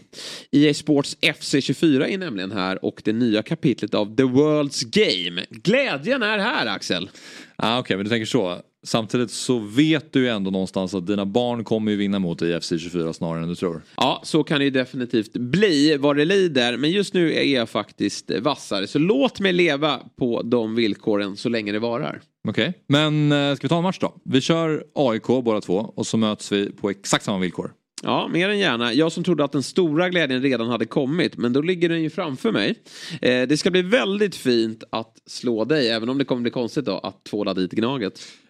EA Sports FC 24 är nämligen här och det nya kapitlet av The World's Game. Glädjen är här Axel. Ah, Okej, men du tänker så. Samtidigt så vet du ju ändå någonstans att dina barn kommer ju vinna mot IFC 24 snarare än du tror. Ja, så kan det ju definitivt bli vad det lider. Men just nu är jag faktiskt vassare. Så låt mig leva på de villkoren så länge det varar. Okej, men eh, ska vi ta en match då? Vi kör AIK båda två och så möts vi på exakt samma villkor. Ja, mer än gärna. Jag som trodde att den stora glädjen redan hade kommit, men då ligger den ju framför mig. Eh, det ska bli väldigt fint att slå dig, även om det kommer bli konstigt då att tvåla dit Gnaget.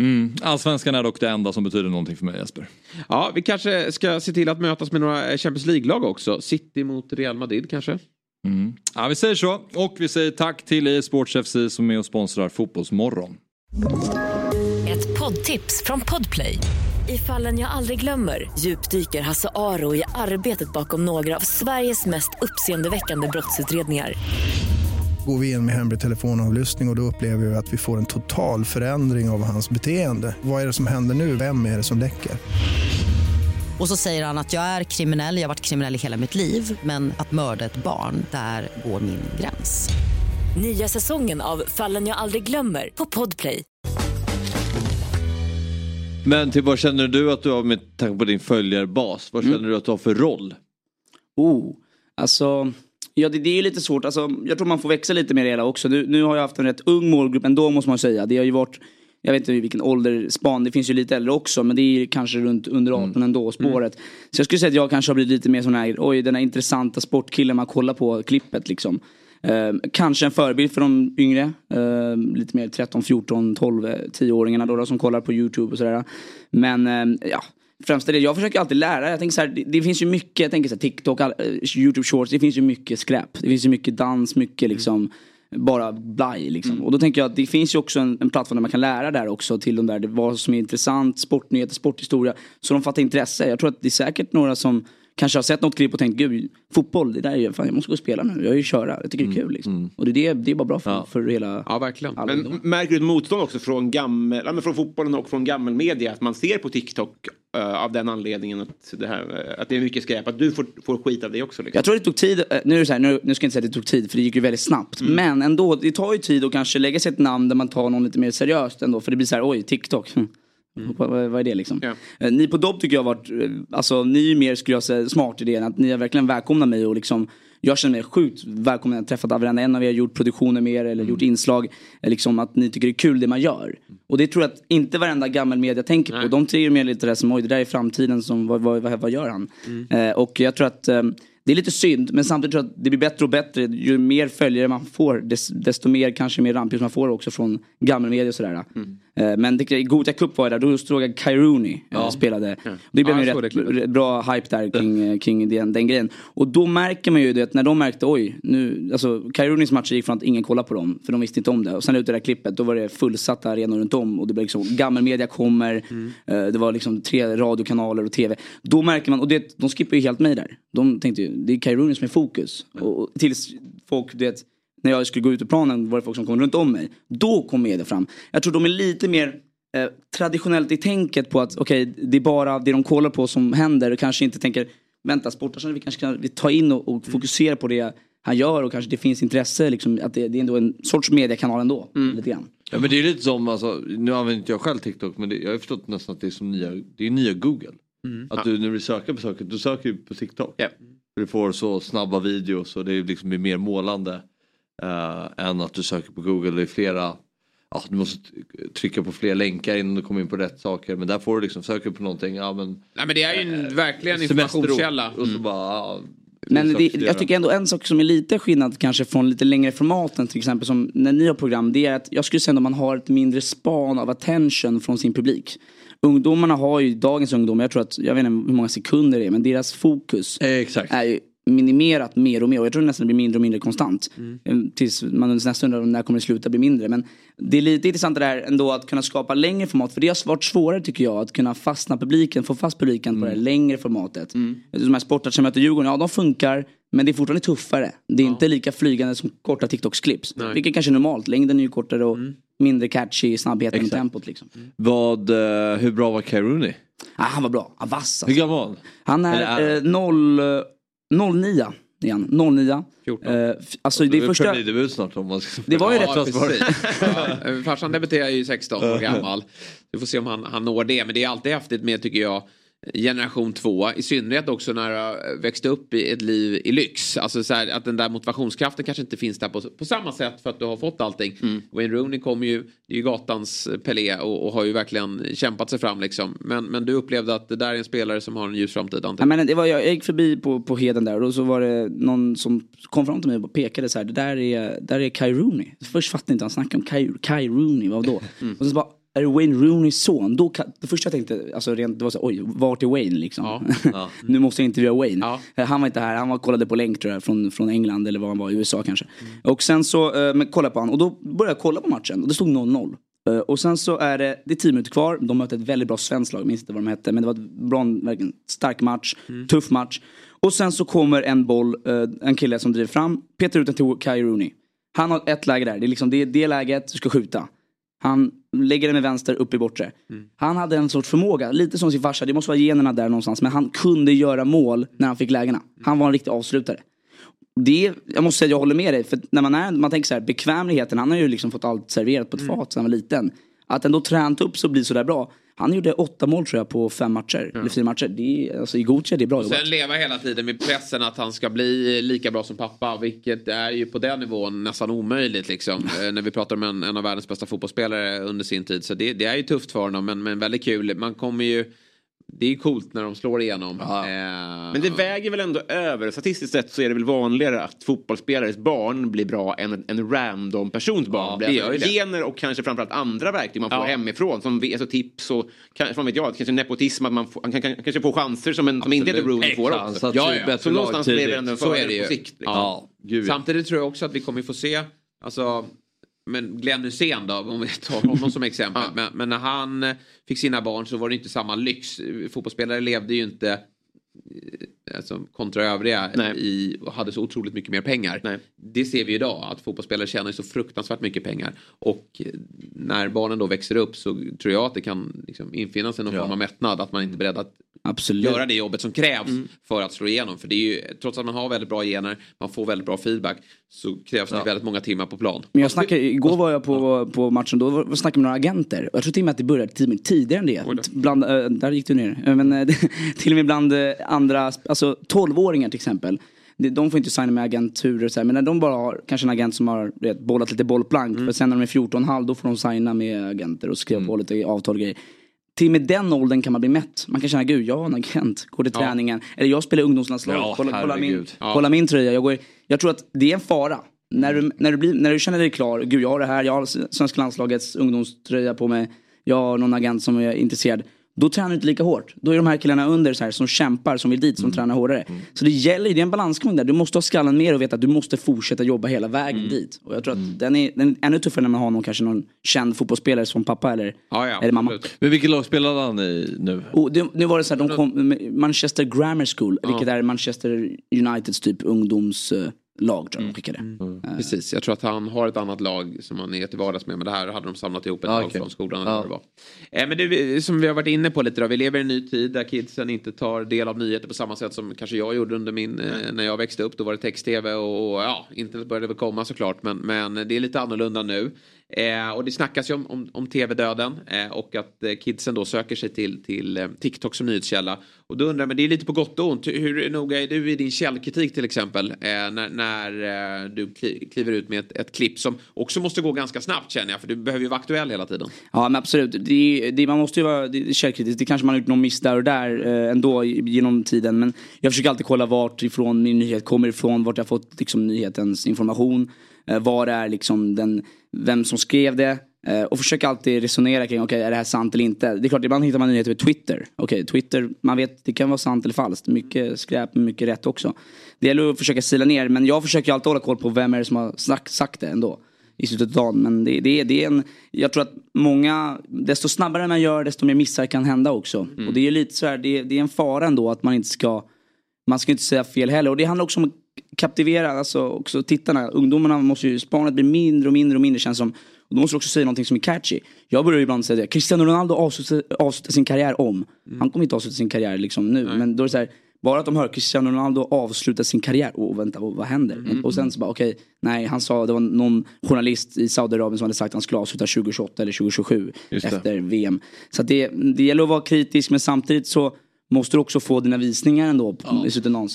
Mm. Allsvenskan är dock det enda som betyder någonting för mig Jesper. Ja, vi kanske ska se till att mötas med några Champions League-lag också. City mot Real Madrid kanske. Mm. Ja, vi säger så. Och vi säger tack till EA Sports FC som är och sponsrar Fotbollsmorgon. Ett poddtips från Podplay. I fallen jag aldrig glömmer djupdyker Hasse Aro i arbetet bakom några av Sveriges mest uppseendeväckande brottsutredningar. Går vi in med hemlig telefonavlyssning och, och då upplever vi att vi får en total förändring av hans beteende. Vad är det som händer nu? Vem är det som läcker? Och så säger han att jag är kriminell, jag har varit kriminell i hela mitt liv men att mörda ett barn, där går min gräns. Nya säsongen av Fallen jag aldrig glömmer på Podplay. Men till vad känner du att du har med tanke på din följarbas? Vad känner du att du har för roll? Oh, alltså. Ja det, det är ju lite svårt, alltså, jag tror man får växa lite med det hela också. Nu, nu har jag haft en rätt ung målgrupp ändå måste man säga. Det har ju varit, jag vet inte vilken åldersspan, det finns ju lite äldre också men det är ju kanske runt under 18 ändå spåret. Så jag skulle säga att jag kanske har blivit lite mer sån här, oj den här intressanta sportkillen man kollar på klippet liksom. Eh, kanske en förebild för de yngre, eh, lite mer 13, 14, 12, 10-åringarna då, då som kollar på YouTube och sådär. Men eh, ja, främst är det, jag försöker alltid lära. Jag tänker så här, det, det finns ju mycket, jag tänker så här, TikTok, all, eh, YouTube shorts, det finns ju mycket skräp. Det finns ju mycket dans, mycket liksom bara blaj liksom. Och då tänker jag att det finns ju också en, en plattform där man kan lära där också till de där, vad som är intressant, sportnyheter, sporthistoria. Så de fattar intresse. Jag tror att det är säkert några som kanske har sett något klipp och tänkt gud, fotboll, det där är ju, fan jag måste gå och spela nu, jag vill ju köra, jag tycker det är kul liksom. Och det, är det, det är bara bra för, för hela... Ja, verkligen. alla Men märker du ett motstånd också från, gammel, ja, men från fotbollen och från gammelmedia? Att man ser på TikTok eh, av den anledningen att det, här, eh, att det är mycket skräp? Att du får, får skit av det också? Liksom. Jag tror det tog tid, eh, nu är det så här, nu, nu ska jag inte säga att det tog tid för det gick ju väldigt snabbt. Men ändå, det tar ju tid att kanske lägga sig ett namn där man tar någon lite mer seriöst ändå. För det blir så här, oj, TikTok. hm. Vad, vad är det liksom? Eh, Ni på Dobb tycker jag har varit, eh, alltså ni är ju mer skulle jag säga smart i det än att ni har verkligen välkomnat mig och liksom jag känner mig sjukt välkommen. Jag har träffat varenda en av er, gjort produktioner med er eller gjort inslag. eh, Liksom att ni tycker det är kul det man gör. Och det tror jag att inte varenda gammal media tänker på. De ser mer lite det som oj det där är framtiden, som, vad, vad, vad, vad gör han? Eh, och jag tror att eh, det är lite synd men samtidigt tror jag att det blir bättre och bättre. Ju mer följare man får des, desto mer kanske mer rampljus man får också från gammelmedia och sådär. Eh, men det, i Gothia Cup var jag där, då såg jag Kai Rooney eh, spelade. Det blev Ja, det rätt, rätt bra hype där kring, eh, kring den, den grejen. Och då märker man ju det när de märkte oj, nu, alltså Kai Rooneys matcher gick från att ingen kollade på dem för de visste inte om det. Och sen ut det där klippet då var det fullsatta arenor runt om och det blev liksom gammelmedia kommer, eh, det var liksom tre radiokanaler och tv. Då märker man, och det, de skippar ju helt mig där. De tänkte ju, det är Kai Rooney som är fokus. Och, och tills folk, du vet, när jag skulle gå ut ur planen var det folk som kom runt om mig. Då kom media fram. Jag tror de är lite mer eh, traditionellt i tänket på att okej, det är bara det de kollar på som händer och kanske inte tänker vänta, Sportarsson vi kanske kan vi ta in och, och fokusera på det han gör och kanske det finns intresse liksom, att det, det är ändå en sorts mediekanal ändå. Lite grann. Ja men det är lite som, alltså, nu använder inte jag själv TikTok men det, jag har förstått nästan att det är som nya, det är nya Google. Att du när du söker på saker, du söker ju på TikTok. För Du får så snabba videos och det är liksom mer målande. Eh, än att du söker på Google, det är flera, ja du måste trycka på fler länkar innan du kommer in på rätt saker. Men där får du liksom söka på någonting, ja men Nej men det är ju en, verkligen en semesterort. informationskälla. Och så bara, ja, Men det, jag tycker ändå en sak som är lite skillnad kanske från lite längre formaten till exempel som när ni har program det är att jag skulle säga att man har ett mindre span av attention från sin publik. Ungdomarna har ju, dagens ungdomar, jag tror att, jag vet inte hur många sekunder det är men deras fokus är ju minimerat mer och mer och jag tror nästan det blir mindre och mindre konstant. Eh, Tills man nästan undrar när kommer det sluta bli mindre. Men det är lite intressant det där ändå att kunna skapa längre format för det har varit svårare tycker jag att kunna fastna publiken, få fast publiken på det här längre formatet. De här sportarna som möter Djurgården, ja de funkar men det är fortfarande tuffare. Det är inte lika flygande som korta TikToks-clips. Nej. Vilket kanske är normalt, längden är ju kortare och mindre catchy i snabbheten och Exakt. tempot liksom. Vad, eh, hur bra var Kai Rooney? Ah, han var bra, han var vass Hur gammal var han? Är är eh, noll, eh, 09 är han. 09. 14. Eh, alltså det är första... Premiärdebut snart om man ska... Det var ju rätt Ja, precis. ja, farsan debuterar ju 16 år gammal. Vi får se om han, han når det. Men det är alltid häftigt med, tycker jag, generation 2. I synnerhet också när du har växt upp i ett liv i lyx. Alltså så här, att den där motivationskraften kanske inte finns där på, på samma sätt för att du har fått allting. Wayne Rooney kommer ju, det är ju gatans Pelé och, och har ju verkligen kämpat sig fram liksom. Men, men du upplevde att det där är en spelare som har en ljus framtid Ja, antagligen. men det var, jag gick förbi på, på Heden där och så var det någon som kom fram till mig och pekade så här. Det där är, där är Kai Rooney. Först fattade jag inte han snackade om Kai, Kai Rooney, vad då? Och så bara, är det Wayne Rooneys son? Då, kan- det första jag tänkte, alltså rent, det var så oj, vart är Wayne liksom? nu måste jag intervjua Wayne. Eh, Han var inte här, han var, kollade på länk tror jag, från, från England eller var han var, USA kanske. Och sen så, eh, men kolla på han och då började jag kolla på matchen och det stod 0-0. Eh, Och sen så är det, det är 10 minuter kvar, de möter ett väldigt bra svenskt lag, jag minns inte vad de hette, men det var ett bra, verkligen stark match, tuff match. Och sen så kommer en boll, eh, en kille som driver fram, petar ut den till Kai Rooney. Han har ett läge där, det är liksom det, det läget du ska skjuta. Han lägger den med vänster upp i bortre. Han hade en sorts förmåga, lite som sin farsa, det måste vara generna där någonstans, men han kunde göra mål när han fick lägena. Han var en riktig avslutare. Det, jag måste säga att jag håller med dig, för när man, är, man tänker så här, bekvämligheten, han har ju liksom fått allt serverat på ett fat sedan han var liten. Att ändå tränat upp så blir sådär bra. Han gjorde åtta mål tror jag på fem matcher, eller fyra matcher. Det är, alltså, I Gothia, det är bra Och jobbat. sen leva hela tiden med pressen att han ska bli lika bra som pappa. Vilket är ju på den nivån nästan omöjligt liksom. Eh, När vi pratar om en, en av världens bästa fotbollsspelare under sin tid. Så det, det är ju tufft för honom men, men väldigt kul. Man kommer ju... Det är ju coolt när de slår igenom. Eh, Men det väger väl ändå över. Statistiskt sett så är det väl vanligare att fotbollsspelares barn blir bra än en, random persons barn. det blir. gör. Gener och kanske framförallt andra verktyg man får Ja. hemifrån. Som alltså tips och kanske, vad vet jag, kanske nepotism. Att man, får, man kan, kan, kanske får chanser som, en, som inte heter. Rooney får också. Ja, ja. Så någonstans blir det ändå en Så är fördel på sikt. liksom. Ja. gud, ja. Samtidigt tror jag också att vi kommer få se, alltså, men Glenn Hysén då, om vi tar honom som exempel. Men, men när han eh, fick sina barn så var det inte samma lyx. Fotbollsspelare levde ju inte eh, alltså, kontra övriga i, och hade så otroligt mycket mer pengar. Det ser vi idag att fotbollsspelare tjänar så fruktansvärt mycket pengar. Och eh, när barnen då växer upp så tror jag att det kan liksom, infinna sig någon form av mättnad. Att man inte är beredd att Absolut. göra det jobbet som krävs för att slå igenom. För det är ju, trots att man har väldigt bra gener, man får väldigt bra feedback, så krävs det väldigt många timmar på plan. Men jag snackade, igår var jag på, på matchen, då var- snackade jag med några agenter. Jag tror till och med att det började tidigare än det. Bland, eh, där gick du ner. Eh, Men eh, till och med bland eh, andra, alltså 12-åringar till exempel. De får inte signa med agenturer så här, men när de bara har kanske en agent som har vet, bollat lite bollplank. För sen när de är 14,5 då får de signa med agenter och skriva på lite avtal och grejer. Till och med den åldern kan man bli mätt. Man kan känna, gud jag har en agent, går till Ja. träningen. Eller jag spelar i ungdomslandslaget, Ja, kolla, kolla, min. Ja. kolla min tröja. Jag, går, jag tror att det är en fara. När du, när, du blir, när du känner dig klar, gud jag har det här, jag har svenska landslagets ungdomströja på mig. Jag har någon agent som är intresserad. Då tränar du inte lika hårt. Då är de här killarna under så här, som kämpar, som vill dit, som tränar hårdare. Så det gäller ju, det är en balansgång där. Du måste ha skallen med och veta att du måste fortsätta jobba hela vägen dit. Och jag tror att den, är, den är ännu tuffare när man har någon, kanske någon känd fotbollsspelare som pappa eller, eller mamma. Men vilket lag spelade han i nu? Och det, nu var det så här, de kom, Manchester Grammar School, vilket är Manchester Uniteds typ ungdomslag tror jag de skickade. Precis, jag tror att han har ett annat lag som han är till vardags med. Men det här hade de samlat ihop ett Ah, lag okej. från skolan. Eller vad det var. Eh, men det, som vi har varit inne på lite då, vi lever i en ny tid där kidsen inte tar del av nyheter på samma sätt som kanske jag gjorde under min, eh, när jag växte upp. Då var det text-tv och, och ja, internet började väl komma såklart. Men, men det är lite annorlunda nu. Eh, och det snackas ju om, om, om tv-döden eh, och att eh, kidsen då söker sig till, till eh, TikTok som nyhetskälla. Och då undrar jag, men det är lite på gott och ont. Hur noga är du i din källkritik till exempel? Eh, när när eh, du kli, kliver ut med ett, ett klipp som också måste gå ganska snabbt känner jag. För du behöver ju vara aktuell hela tiden. Ja men absolut, det, det, man måste ju vara det, källkritisk. Det kanske man har gjort någon miss där och där eh, ändå genom tiden. Men jag försöker alltid kolla vart ifrån min nyhet kommer ifrån, vart jag fått liksom, nyhetens information. Eh, det är liksom den, vem som skrev det. Eh, och försöka alltid resonera kring, okej är det här sant eller inte? Det är klart, ibland hittar man nyheter på Twitter. Okej, Twitter, man vet, det kan vara sant eller falskt. Mycket skräp, men mycket rätt också. Det gäller att försöka sila ner, men jag försöker alltid hålla koll på vem är det som har sagt, sagt det ändå i slutet av dagen. Men det, det, det är en, jag tror att många, desto snabbare man gör desto mer missar kan hända också. Mm. Och det är lite så här, det, det är en fara ändå att man inte ska, man ska inte säga fel heller. Och det handlar också om kaptivera alltså också tittarna. Ungdomarna måste ju, spanet blir mindre och mindre och mindre känns som. Och då måste du också säga någonting som är catchy. Jag börjar ibland säga det, Cristiano Ronaldo avslutar, sin karriär om. Han kommer inte avsluta sin karriär liksom nu. Men då är det så här, bara att de hör Cristiano Ronaldo avsluta sin karriär. Och vänta, vad, vad händer? Och sen så bara okej, nej han sa, det var någon journalist i Saudiarabien som hade sagt att han skulle avsluta 2028 eller 2027 Just det. efter VM. Så det, det gäller att vara kritisk men samtidigt så måste du också få dina visningar ändå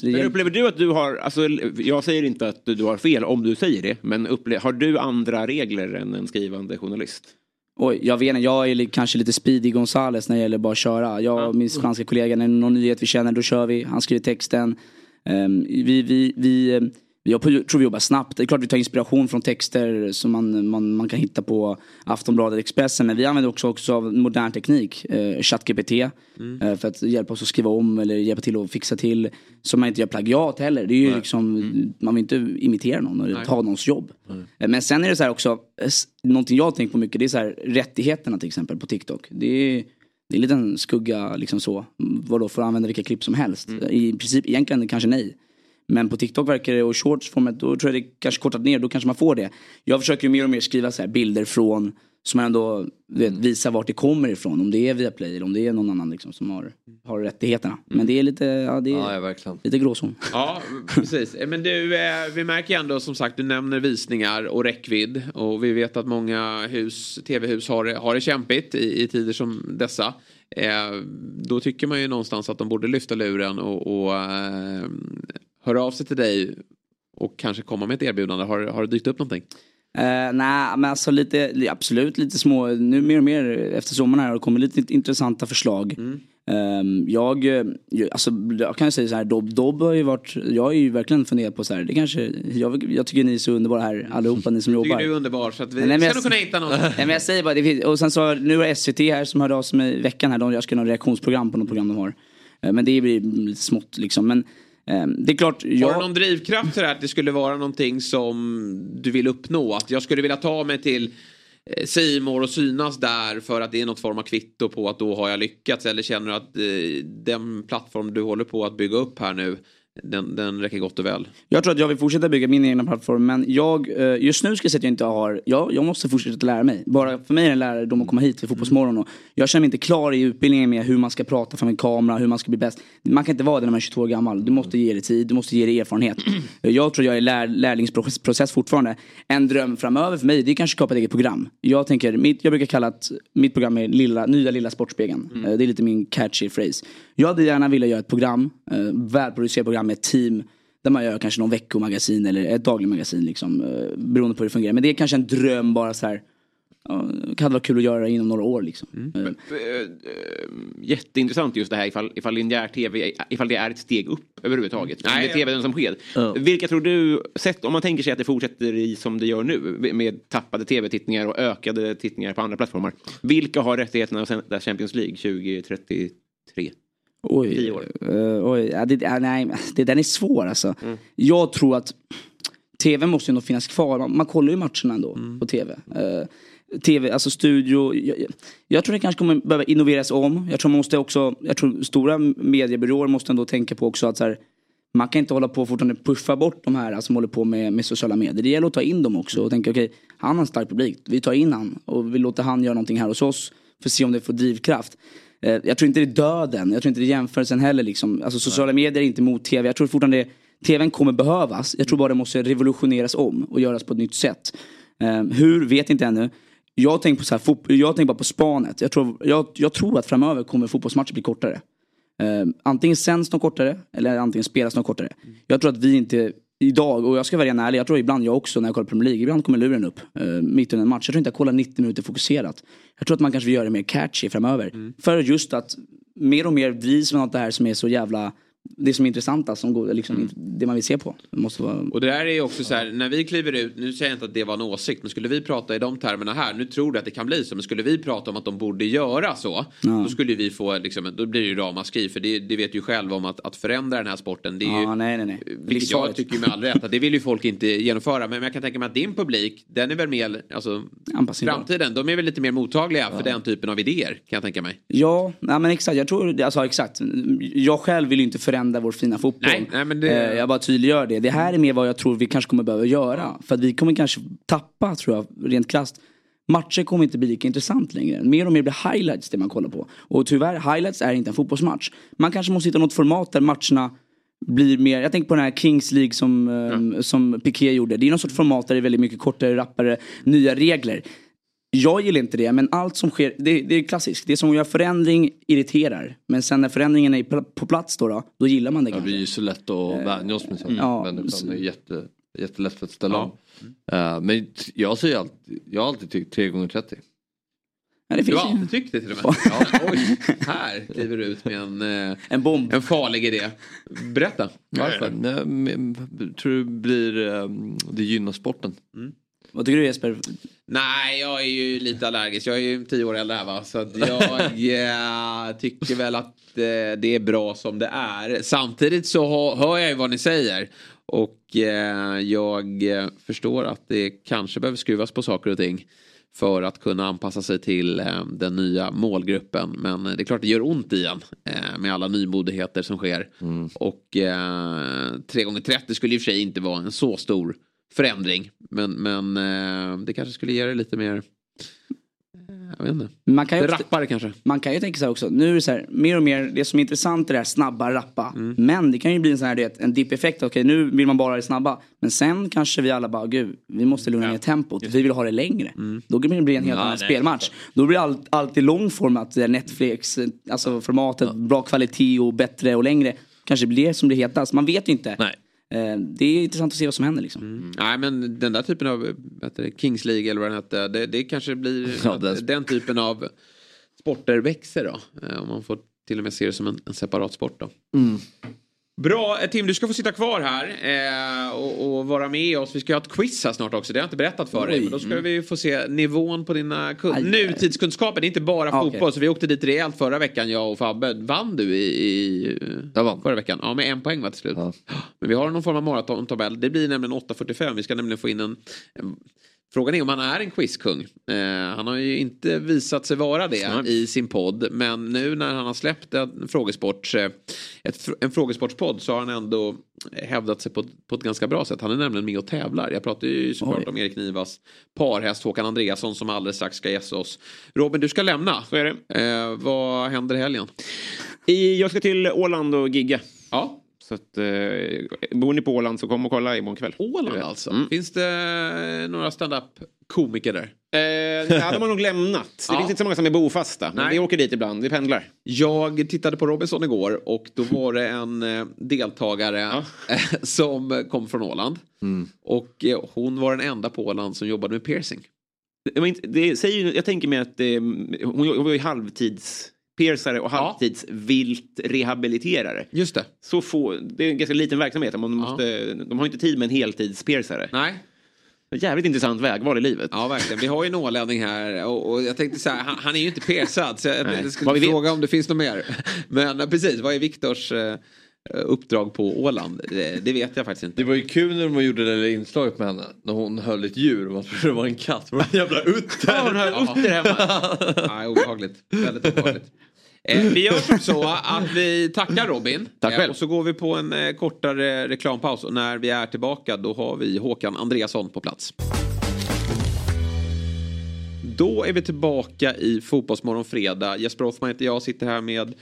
i det Men upplever du att du har, alltså, jag säger inte att du har fel om du säger det, men upple- har du andra regler än en skrivande journalist? Oj, jag vet inte, jag är kanske lite speedy Gonzales när det gäller bara att köra. Jag och min franska kollega, när någon nyhet vi känner, då kör vi. Han skriver texten. Ehm, vi, vi, vi, eh, jag tror vi jobbar snabbt. Det är klart vi tar inspiration från texter som man, man, man kan hitta på Aftonbladet, Expressen. Men vi använder också, också av modern teknik, eh, ChatGPT. Mm. eh, För att hjälpa oss att skriva om eller hjälpa till att fixa till. Så man inte gör plagiat heller. Det är ju liksom, man vill inte imitera någon eller Nej. ta någons jobb. Eh, Men sen är det så här också, eh, någonting jag har tänkt på mycket, det är så här rättigheterna till exempel på TikTok. Det är, det är en liten skugga liksom så. Mm, Vadå, får använda vilka klipp som helst? I princip egentligen kanske nej. Men på TikTok verkar det, och shorts format, då tror jag det kanske kortat ner, då kanske man får det. Jag försöker ju mer och mer skriva så här bilder från, som man ändå vet, visar vart det kommer ifrån. Om det är Viaplay eller om det är någon annan liksom, som har, har rättigheterna. Men det är lite, ja, det är Ja, ja, lite gråzon. Ja, precis. Eh, Men du, eh, vi märker ju ändå som sagt, du nämner visningar och räckvidd. Och vi vet att många hus, tv-hus har, har det kämpigt i, i tider som dessa. Eh, då tycker man ju någonstans att de borde lyfta luren och, och eh, höra av sig till dig och kanske komma med ett erbjudande. Har, har det dykt upp någonting? Uh, nej, men alltså lite, li- absolut lite små, nu mer och mer efter sommaren här har det kommit lite intressanta förslag. Ehm, jag, eh, ju- alltså, jag kan ju säga så här, Dobb, Dobb har ju varit, jag har ju verkligen funderat på så här, det kanske, jag, jag tycker ni är så underbara här allihopa ni som Tycker jobbar. du är underbar så att vi Nej, men ska jag- nog kunna hitta något. Nej, men jag säger bara, det finns, och sen så nu har SVT här som hörde av sig med i veckan här, de jag ska göra något reaktionsprogram på något program de har. Eh, Men det blir lite smått liksom. Men det är klart, Har du jag... någon drivkraft för det här att det skulle vara någonting som du vill uppnå? Att jag skulle vilja ta mig till eh, Simor och synas där för att det är något form av kvitto på att då har jag lyckats? Eller känner du att eh, den plattform du håller på att bygga upp här nu den, den räcker gott och väl? Jag tror att jag vill fortsätta bygga min egna plattform men jag, eh, just nu ska jag säga att jag inte har, jag, jag måste fortsätta lära mig. Bara för mig är det en lärdom att komma hit till Fotbollsmorgon och jag känner mig inte klar i utbildningen med hur man ska prata för en kamera, hur man ska bli bäst. Man kan inte vara det när man är 22 år gammal. Du måste ge det tid, du måste ge det erfarenhet. Jag tror jag är lär, lärlingsprocess fortfarande. En dröm framöver för mig det är kanske att skapa ett eget program. Jag tänker, mitt, jag brukar kalla att mitt program är lilla, nya lilla Sportspegeln. Eh, Det är lite min catchy phrase. Jag hade gärna velat göra ett program, eh, välproducerat program med ett team där man gör kanske någon veckomagasin eller ett dagligt magasin liksom, eh, beroende på hur det fungerar. Men det är kanske en dröm bara så här. Ja, det kan vara kul att göra inom några år liksom. Eh, eh, Jätteintressant just det här ifall, ifall linjär tv, ifall det är ett steg upp överhuvudtaget. Nej, med tvn som sker. Vilka tror du, sett, om man tänker sig att det fortsätter i som det gör nu med tappade tv-tittningar och ökade tittningar på andra plattformar. Vilka har rättigheterna att sända Champions League 2033? Oj, Tio år. eh, oj ja, det, ja, nej, det, den är svår alltså. Jag tror att tv måste ju ändå finnas kvar. Man, man kollar ju matcherna ändå på tv. Eh, tv, alltså studio. Jag, jag, tror det kanske kommer behöva innoveras om. Jag tror man måste också, jag tror stora mediebyråer måste ändå tänka på också att så här, man kan inte hålla på och fortfarande puffa bort de här som håller på med, med sociala medier. Det gäller att ta in dem också och tänka okej, han har en stark publik. Vi tar in han och vi låter han göra någonting här hos oss. För att se om det får drivkraft. Eh, Jag tror inte det är döden, jag tror inte det är jämförelsen heller liksom. Alltså sociala medier är inte mot tv. Jag tror fortfarande tvn kommer behövas. Jag tror bara det måste revolutioneras om och göras på ett nytt sätt. Eh, Hur, vet inte ännu. Jag tänker på så här, jag tänker bara på spanet. Jag tror, jag, jag tror att framöver kommer fotbollsmatcher bli kortare. Eh, antingen sänds de kortare eller antingen spelas de kortare. Jag tror att vi inte idag, och jag ska vara ren ärlig, jag tror ibland jag också när jag kollar Premier League, ibland kommer luren upp eh, mitt under en match. Jag tror inte jag kollar 90 minuter fokuserat. Jag tror att man kanske vill göra det mer catchy framöver. För just att mer och mer drivs man av det här som är så jävla, det som är intressanta, som går, liksom, det man vill se på. Måste vara... Och det där är ju också så här, när vi kliver ut, nu säger jag inte att det var en åsikt, men skulle vi prata i de termerna här, nu tror du att det kan bli så, men skulle vi prata om att de borde göra så, Ja. då skulle vi få, liksom, då blir det ju ramaskri, för det, det vet ju själv om att, att förändra den här sporten, det är ju, Ja, nej, nej, nej. vilket jag tycker med all rätt, att det vill ju folk inte genomföra, men jag kan tänka mig att din publik, den är väl mer, alltså, framtiden, de är väl lite mer mottagliga för den typen av idéer, kan jag tänka mig. Ja, nej men exakt. Jag tror, alltså exakt. Jag själv vill ju inte förändra vår fina fotboll. Nej, nej, men det- Eh, Jag bara tydliggör det. Det här är mer vad jag tror vi kanske kommer behöva göra. För att vi kommer kanske tappa, tror jag, rent krasst. Matcher kommer inte bli lika intressant längre. Mer och mer blir highlights det man kollar på. Och tyvärr, highlights är inte en fotbollsmatch. Man kanske måste hitta något format där matcherna blir mer, jag tänker på den här Kings League som, eh, som Piqué gjorde. Det är någon sorts format där det är väldigt mycket kortare, rappare, nya regler. Jag gillar inte det, men allt som sker, det, det är klassiskt. Det som gör förändring irriterar. Men sen när förändringen är på plats då, då, då gillar man det Det kanske. blir ju så lätt att vänja oss med sånt. ja, Människan är jätte, jättelätt för att ställa Ja. om. Eh, men jag säger alltid, jag har alltid tyckt 3 gånger 30 Ja, det Du finns har alltid tyckt det till och med? Ja, oj, här kliver du ut med en, eh, en bomb. en farlig idé. Berätta, varför? Nej, men, tror du blir, eh, det gynnar sporten? Vad tycker du Jesper? Nej, jag är ju lite allergisk. Jag är ju tio år äldre här va. Så att jag eh, tycker väl att eh, det är bra som det är. Samtidigt så hör, jag ju vad ni säger. Och eh, jag eh, förstår att det kanske behöver skruvas på saker och ting. För att kunna anpassa sig till eh, den nya målgruppen. Men det är klart det gör ont i en. Eh, med alla nymodigheter som sker. Och eh, 3 gånger 30 skulle i och för sig inte vara en så stor förändring. Men, men eh, det kanske skulle ge det lite mer, eh, jag vet inte, Man kan ju också- rappare kanske. Man kan ju tänka sig också, nu är det så här, mer och mer, det som är intressant är det här snabba, rappa. Mm. Men det kan ju bli en sån här, du vet, en dipp-effekt. Okej, nu vill man bara det snabba. Men sen kanske vi alla bara, gud, vi måste lugna ner tempot. Vi vill ha det längre. Mm. Då blir det bli en helt Ja, annan nej, spelmatch. Då blir det all, alltid långformat, Netflix, alltså formatet, bra kvalitet och bättre och längre. Kanske blir det som blir hetast. Man vet ju inte. Nej. Eh, Det är intressant att se vad som händer liksom. Mm. Nej men den där typen av det, Kings League eller vad den hette. Det, det kanske blir Ja, att den- typen av sporter växer då. Eh, Om man får till och med se det som en, en separat sport då. Bra, Tim du ska få sitta kvar här eh, och, och vara med oss. Vi ska ha ett quiz här snart också. Det har jag inte berättat för dig. Oj. Men då ska vi få se nivån på dina kun- nutidskunskaper. Det är inte bara Ah, fotboll. Så vi åkte dit rejält förra veckan jag och Fabbe. Vann du i, i förra veckan? Ja med en poäng va till slut. Ja. Men vi har någon form av maratontabell. Det blir nämligen 8.45. Vi ska nämligen få in en, en Frågan är om han är en quizkung. Eh, han har ju inte visat sig vara det Nej. i sin podd. Men nu när han har släppt en, frågesport, eh, ett, en frågesportspodd så har han ändå hävdat sig på, ett- på ett ganska bra sätt. Han är nämligen med och tävlar. Jag pratar ju såklart om Erik Nivas parhäst Håkan Andreasson som alldeles strax ska gästa oss. Robin, du ska lämna. Så är det. Eh, vad händer i helgen? I, jag ska till Åland och gigga. Ja. Så att, eh, bor ni på Åland så kom och kolla imorgon kväll. Åland alltså. Mm. Finns det några stand-up komiker där? Eh, ja, de har nog lämnat. Det Ja. finns inte så många som är bofasta. Men Nej. vi åker dit ibland, vi pendlar. Jag tittade på Robinson igår och då var det en eh, deltagare Ja. eh, som kom från Åland. Och eh, hon var den enda på Åland som jobbade med piercing. Det det säger, jag tänker mig att eh, hon, var ju halvtids-piercare och halvtids-vilt rehabiliterare. Just det. Så få, det är en ganska liten verksamhet. Man måste, De har ju inte tid med en heltids-piercare. Nej. Jävligt intressant vägval i livet. Ja, verkligen. Vi har ju en ålänning här och, och jag tänkte så här, han, han är ju inte piercad så jag, Nej. skulle fråga om det finns något mer. Men eh, precis, vad är Viktors eh, uppdrag på Åland? Det, det vet jag faktiskt inte. Det var ju kul när de gjorde det där inslaget med henne. När hon höll ett djur och man trodde det var en katt. Det var en jävla utter. Ja, hon har utter hemma. Nej, obehagligt. Väldigt obehagligt. Eh, vi gör som så att vi tackar Robin. Tack själv. och så går vi på en eh, kortare reklampaus. Och när vi är tillbaka då har vi Håkan Andreasson på plats. Då är vi tillbaka i Fotbollsmorgon fredag. Jesper Hoffman heter jag, sitter här med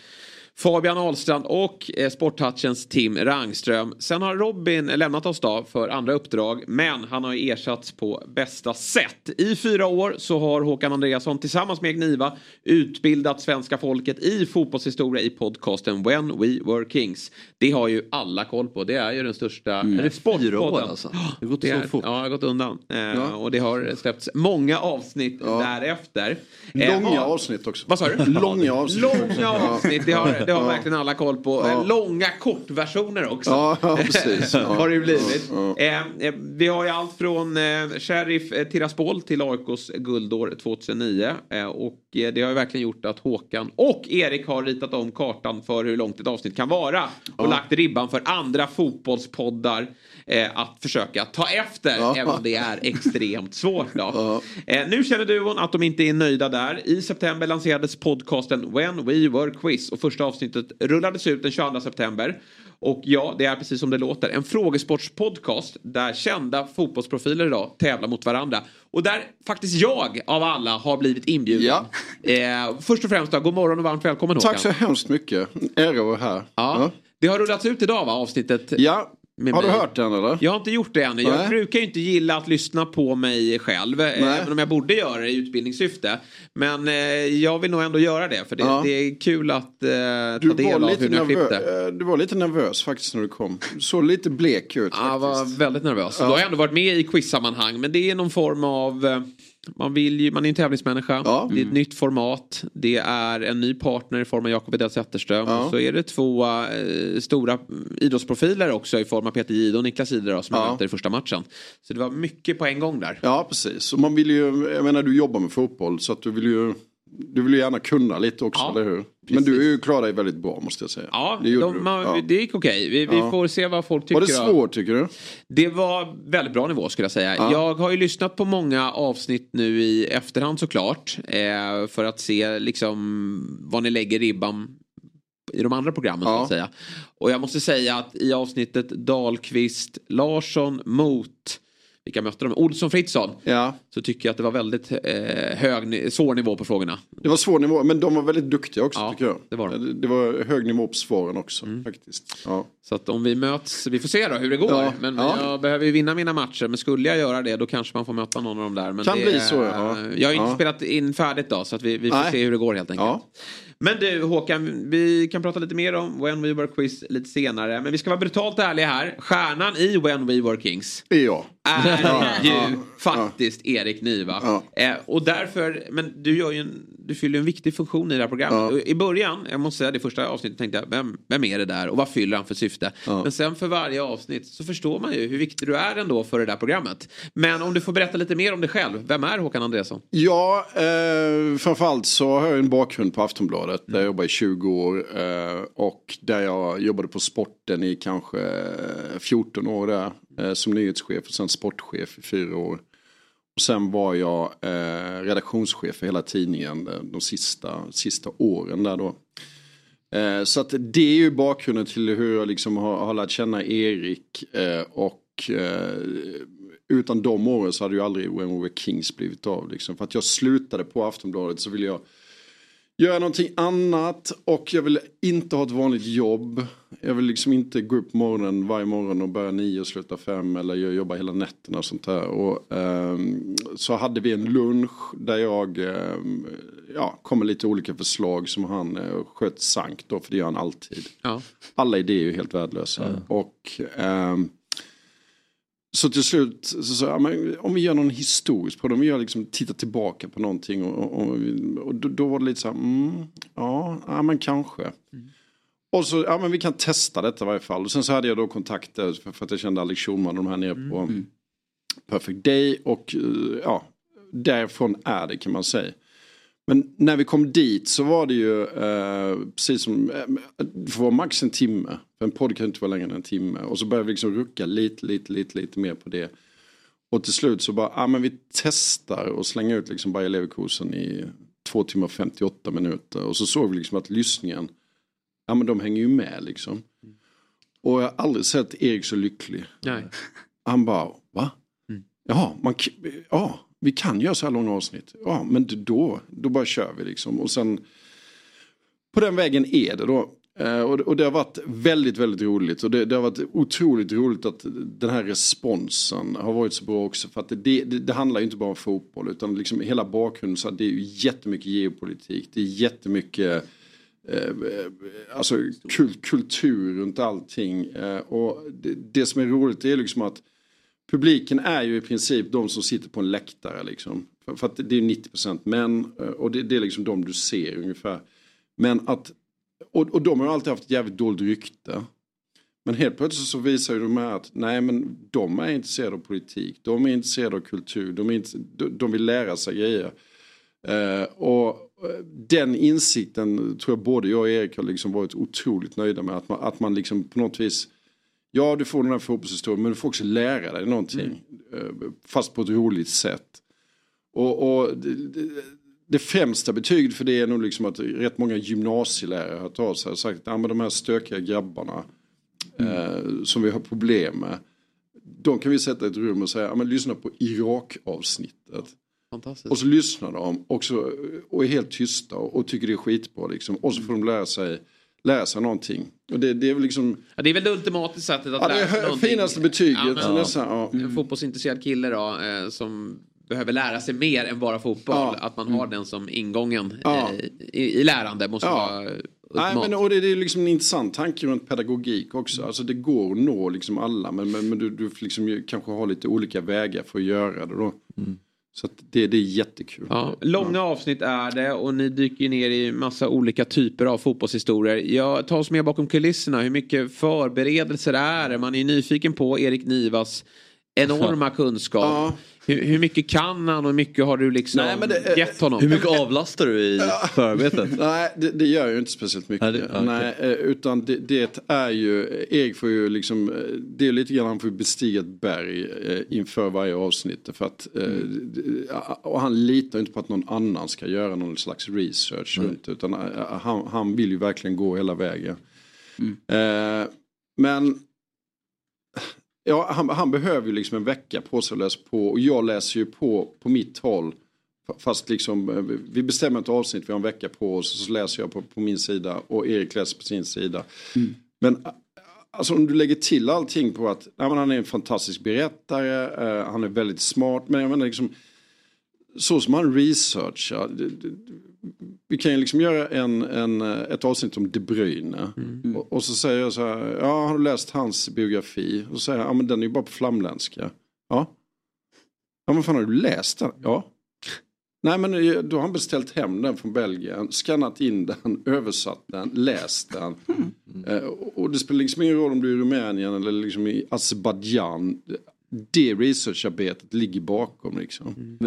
Fabian Ahlstrand och eh, Sporttouchens Tim Rangström. Sen har Robin lämnat oss då för andra uppdrag men han har ju ersatts på bästa sätt. I fyra år så har Håkan Andreasson tillsammans med Gniva utbildat svenska folket i fotbollshistoria i podcasten When We Were Kings. Det har ju alla koll på. Det är ju den största det sportpodden. fyra år alltså? Det har gått Det så fort. Ja, det har gått undan. Eh, Och det har släppts många avsnitt därefter. Eh, Långa ja. avsnitt också. Vad sa du? Långa avsnitt. Långa avsnitt, det har, det har Ja. verkligen alla koll på. Ja. Långa kortversioner också. Ja, ja, precis. Ja. har det ju blivit. Ja. Eh, eh, vi har ju allt från eh, Sheriff eh, Tiraspol till AIKs guldår 2009. Eh, och det har ju verkligen gjort att Håkan och Erik har ritat om kartan för hur långt ett avsnitt kan vara. Och lagt ribban för andra fotbollspoddar att försöka ta efter. Ja. Även om det är extremt svårt. Då. Eh, nu känner duon att de inte är nöjda där. I september lanserades podcasten When We Were Quiz och första avsnittet rullades ut den 22 september. Och ja, det är precis som det låter. En frågesportspodcast där kända fotbollsprofiler idag tävlar mot varandra. Och där faktiskt jag av alla har blivit inbjuden. Eh, först och främst då, god morgon och varmt välkommen Håkan. Tack så hemskt mycket. Ära att vara här. Ja. Det har rullats ut idag va, avsnittet? Ja. Har du mig. hört den eller? Jag har inte gjort det än. Jag Nej. brukar ju inte gilla att lyssna på mig själv. eh, Även om jag borde göra det i utbildningssyfte. Men eh, jag vill nog ändå göra det. För det, Ja. det är kul att eh, Du ta del av hur ni har klippt det. eh, du var lite nervös faktiskt när du kom. Du såg lite blek ut. Ja, jag var väldigt nervös. Ja. Då har jag ändå varit med i quizsammanhang. Men det är någon form av... Man, vill ju, man är en tävlingsmänniska. Det är ett nytt format. Det är en ny partner i form av Jakob Edell Zetterström. Ja. Så är det två eh, stora idrottsprofiler också i form av Peter Jihde och Niklas Jihde som Ja. möter i första matchen. Så det var mycket på en gång där. Ja, precis. Och man vill ju, jag menar du jobbar med fotboll så att du vill ju, du vill ju gärna kunna lite också, Ja, eller hur? Men du är ju klarat dig väldigt bra måste jag säga. Ja, det, de, man, Ja. det gick okej. Vi, vi Ja. får se vad folk tycker. Var det svårt tycker du? Det var väldigt bra nivå skulle jag säga. Ja. Jag har ju lyssnat på många avsnitt nu i efterhand såklart. Eh, för att se liksom vad ni lägger ribban i de andra programmen så att säga. Och jag måste säga att i avsnittet Dahlqvist Larsson mot vilka mötte de? Olsson Fritzson. Ja. Så tycker jag att det var väldigt eh, hög, svår nivå på frågorna. Det var svår nivå, men de var väldigt duktiga också tycker jag. det var de. Det, var hög nivå på svaren också faktiskt. Ja. Så att om vi möts, vi får se då hur det går. Ja, Men ja. jag behöver ju vinna mina matcher. Men skulle jag göra det då kanske man får möta någon av dem där. Men Kan det, bli så, ja. Jag har inte Ja. spelat in färdigt då så att vi, vi får Nej. se hur det går helt enkelt. Men du Håkan, vi kan prata lite mer om When We Were Quiz lite senare. Men vi ska vara brutalt ärliga här. Stjärnan i When We Were Kings jag. Är Ja, ju ja, faktiskt Erik Niva. Eh, och därför, men du, gör ju en, du fyller ju en viktig funktion i det här programmet. I början, jag måste säga det första avsnittet tänkte jag, vem, vem är det där och vad fyller han för syfte? Men sen för varje avsnitt så förstår man ju hur viktig du är ändå för det där programmet. Men om du får berätta lite mer om dig själv, vem är Håkan Andreasson? Ja, eh, framförallt så har jag en bakgrund på Aftonbladet där jag jobbade i 20 år eh, och där jag jobbade på sporten i kanske 14 år där eh, som nyhetschef och sen sportchef i fyra år. Sen var jag eh, redaktionschef för hela tidningen de sista, sista åren där då. Eh, så att det är ju bakgrunden till hur jag liksom har, har lärt känna Erik eh, och eh, utan de åren så hade ju aldrig When We Were Kings blivit av. Liksom. För att jag slutade på Aftonbladet så ville jag göra någonting annat och jag vill inte ha ett vanligt jobb. Jag vill liksom inte gå upp morgonen varje morgon och börja nio och sluta fem eller jag jobbar hela nätterna och sånt där. Och, ehm, så hade vi en lunch där jag ehm, ja, kom med lite olika förslag som han uh, sköt sank då för det gör han alltid. Ja. Alla idéer är ju helt värdelösa. Och ehm, så till slut så sa jag, men om vi gör någon historisk på det, om vi gör liksom, tittar tillbaka på någonting och, och, och då, då var det lite så här, mm, ja, ja men kanske. Och så, ja men vi kan testa detta i varje fall. Och sen så hade jag då kontakter för, för att jag kände Alex Schulman och de här nere på Perfect Day och eh, ja, därifrån är det kan man säga. Men när vi kom dit så var det ju eh, precis som, eh, det får vara max en timme. För en podd kan inte vara längre än en timme. Och så började vi liksom rucka lite, lite, lite, lite mer på det. Och till slut så bara, ah, men vi testar och slänga ut liksom Bayer Leverkusen i två timmar och 58 minuter. Och så såg vi liksom att lyssningen, ja men de hänger ju med liksom. Och jag har aldrig sett Erik så lycklig. Nej. Han bara, va? Ja, man, ja, vi kan göra så här långa avsnitt. Ja, men då, då bara kör vi liksom. Och sen på den vägen är det då. Eh, och, det har varit väldigt, väldigt roligt. Och det, det har varit otroligt roligt att den här responsen har varit så bra också. För att det, det, det handlar ju inte bara om fotboll utan liksom hela bakgrunden. Så att det är ju jättemycket geopolitik. Det är jättemycket eh, alltså kul, kultur runt allting. Eh, och det, det som är roligt är liksom att publiken är ju i princip de som sitter på en läktare liksom. För, för att det är 90% män eh, och det, det är liksom de du ser ungefär. Men att, och, och de har alltid haft ett jävligt dåligt rykte. Men helt plötsligt så visar ju de här att nej men de är intresserade av politik, de är intresserade av kultur, de, är de, vill lära sig grejer. Eh, och eh, den insikten tror jag både jag och Erik har liksom varit otroligt nöjda med. Att man, att man liksom på något vis Ja, du får den här fotbollshistorien men du får också lära dig någonting. eh, Fast på ett roligt sätt. Och, och det, det, det främsta betyget för det är nog liksom att rätt många gymnasielärare har hört av sig och sagt att ah, de här stökiga grabbarna eh, som vi har problem med. De kan vi sätta i ett rum och säga, ah, men lyssna på Irak-avsnittet. Och så lyssnar de och, så, och är helt tysta och, och tycker det är skitbra. Liksom. Och så får de lära sig, sig någonting. Och det, det är väl liksom... Ja, det är väl det ultimata sättet att Ja, det hö- någonting. finaste betyget, men- nästan, ja. En fotbollsintresserad kille då eh, som behöver lära sig mer än bara fotboll. Att man har den som ingången Ja. eh, i, i lärande måste Ja. vara Nej, men, och det, det är liksom en intressant tanke runt pedagogik också. Alltså det går att nå liksom alla men, men, men du, du liksom kanske har lite olika vägar för att göra det då. Så det, det är jättekul. Ja, långa avsnitt är det och ni dyker ner i massa olika typer av fotbollshistorier. Jag tar oss med bakom kulisserna. Hur mycket förberedelser är det? Man är nyfiken på Erik Nivas enorma kunskap. Hur, hur mycket kan han och hur mycket har du liksom Nej, men det- gett honom? Hur mycket avlastar du i förarbetet? Nej, det, det gör ju inte speciellt mycket. Nej, det-. Nej, eh, utan det, det är ju, Erik får ju liksom, eh, det är lite grann han får bestiga ett berg eh, inför varje avsnitt. För att, eh, det- och han litar inte på att någon annan ska göra någon slags research runt det. Utan eh, han, han vill ju verkligen gå hela vägen. Eh, men Ja, han, han behöver ju liksom en vecka på sig att läsa på och jag läser ju på på mitt håll. Fast liksom, eh, vi bestämmer ett avsnitt, vi har en vecka på oss och så läser jag på, på min sida och Erik läser på sin sida. Men ä- alltså om du lägger till allting på att nej, men han är en fantastisk berättare, eh, han är väldigt smart, men jag menar liksom så som han researchar. Vi kan ju liksom göra en, en, ett avsnitt om De Bruyne. Och, och så säger jag så här, ja har du läst hans biografi? Och så säger jag, ja men den är ju bara på flamländska. Ja. Ja men fan har du läst den? Ja. Nej men eh, då har han beställt hem den från Belgien, skannat in den, översatt den, läst den. Eh, och- det spelar liksom ingen roll om du är i Rumänien eller liksom i Azerbajdzjan. Det researcharbetet ligger bakom liksom.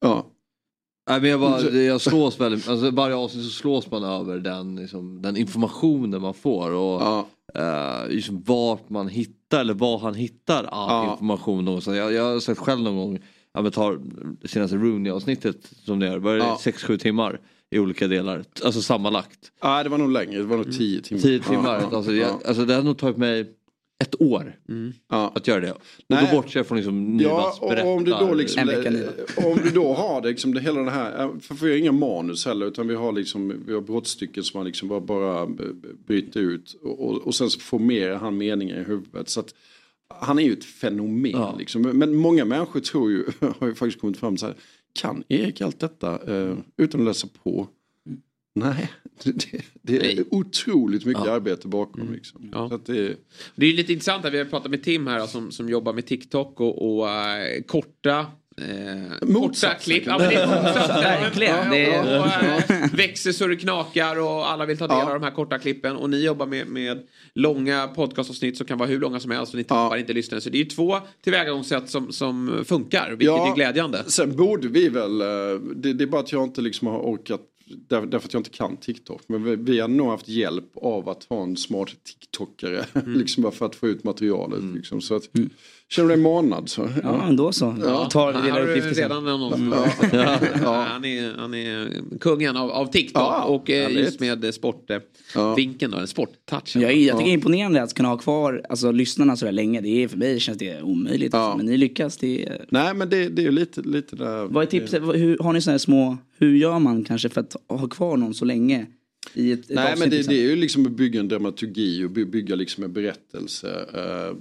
Ja. Nej, men jag, bara, jag slås väldigt, alltså varje avsnitt så slås man över den, liksom, den informationen man får. Och eh, liksom vart man hittar eller var han hittar all Ja. information. Så jag, jag har sett själv någon gång ja men tar senaste Rooney-avsnittet som det är, var det Ja. 6-7 timmar i olika delar? Alltså sammanlagt. Ja, det var nog längre. Det var nog tio timmar. 10 timmar. Ja, ja, alltså, ja. jag, alltså det har nog tagit mig ett år att göra det. Och Nej. då bortser jag från liksom Ja, om du då liksom, om du då har det, liksom, det hela det här, för vi har inga manus heller utan vi har liksom, vi har brottstycken som man liksom bara, bara bryter ut och, och, sen så formerar han meningar i huvudet. Så att, han är ju ett fenomen liksom. Men många människor tror ju, har ju faktiskt kommit fram så här, kan Erik allt detta eh, utan att läsa på? Nej, det, det är otroligt mycket arbete bakom. Liksom. Så att det, Det är lite intressant att vi har pratat med Tim här som, som jobbar med TikTok och, och eh, korta Eh, korta klipp. Ja, men det är. Verkligen. Ja, är- och, eh, växer så det knakar och alla vill ta del Ja. av de här korta klippen. Och ni jobbar med, med långa podcastavsnitt som kan vara hur långa som helst och ni tappar inte lyssnare. Så det är ju två tillvägagångssätt som, som funkar, vilket är glädjande. Sen borde vi väl, eh, det, det är bara att jag inte liksom har orkat, där, därför att jag inte kan TikTok. Men vi, vi har nog haft hjälp av att ha en smart TikTokare, Mm. liksom bara för att få ut materialet. Liksom. Så att, känner du dig manad så? Ja, ändå så. Ja, Tar har uppgifter sen. redan någon Mm. ja. han, är, han är kungen av, av TikTok Ja, och eh, härligt. just med sportvinkeln, då, sporttouchen. Jag, jag tycker det är imponerande att kunna ha kvar alltså, lyssnarna så där länge. Det är, för mig känns det omöjligt. Alltså. Men ni lyckas. Det är... Nej men det, det är ju lite, lite där. Vad är tipset? Hur, har ni sådana här små, hur gör man kanske för att ha kvar någon så länge? I ett, ett Nej men det, liksom? det är ju liksom att bygga en dramaturgi och by- bygga liksom en berättelse. eh,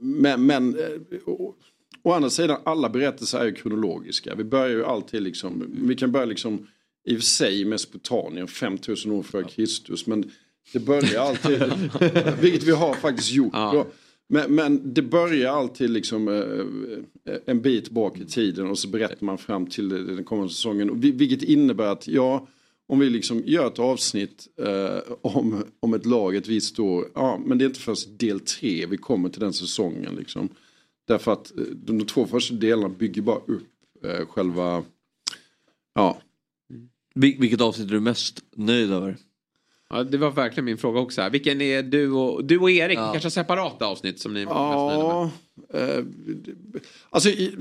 Men, men eh, å, å andra sidan alla berättelser är ju kronologiska. Vi börjar ju alltid liksom, vi kan börja liksom i och för sig Mesopotamien 5000 år före Kristus. Men det börjar alltid, vilket vi har faktiskt gjort. då. Men, men det börjar alltid liksom eh, en bit bak i tiden och så berättar man fram till den kommande säsongen. Vilket innebär att ja, om vi liksom gör ett avsnitt eh, om, om ett lag ett visst år, ja men det är inte först del tre vi kommer till den säsongen liksom. Därför att eh, de, de två första delarna bygger bara upp eh, själva, ja. Vil- vilket avsnitt är du mest nöjd över? Ja, det var verkligen min fråga också. Här. Vilken är du och, du och Erik? Kanske har separata avsnitt som ni är mest nöjda med? Ja, eh, alltså, i,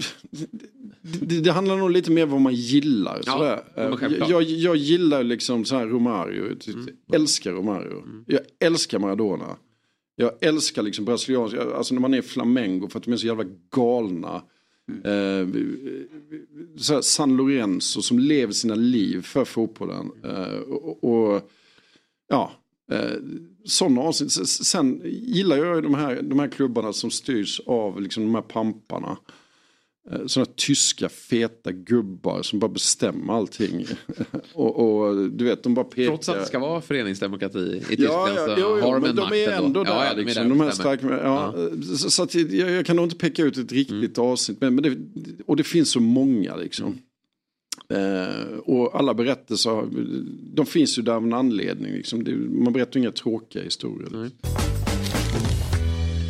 det, det handlar nog lite mer om vad man gillar. Ja, Eh, jag, jag gillar liksom så här Romario. Jag älskar Romario. Jag älskar Maradona. Jag älskar liksom brasiliansk, alltså när man är flamengo för att de är så jävla galna. Eh, så här San Lorenzo som lever sina liv för fotbollen. Eh, och, och ja, eh, sådana avsnitt. Sen gillar jag ju de här, de här klubbarna som styrs av liksom de här pamparna. Eh, Sådana tyska feta gubbar som bara bestämmer allting. och, och du vet, de bara pekar. Trots att det ska vara föreningsdemokrati i Ja, Tyskland ja, jo, jo, har de men en de är ändå där. Ja, ja, de liksom, där de och här bestämmer. starka, ja, Så, så att jag, jag kan nog inte peka ut ett riktigt avsnitt. Men, men det, och det finns så många liksom. Eh, och alla berättelser, de finns ju där av en anledning. Liksom. Det, man berättar inga tråkiga historier.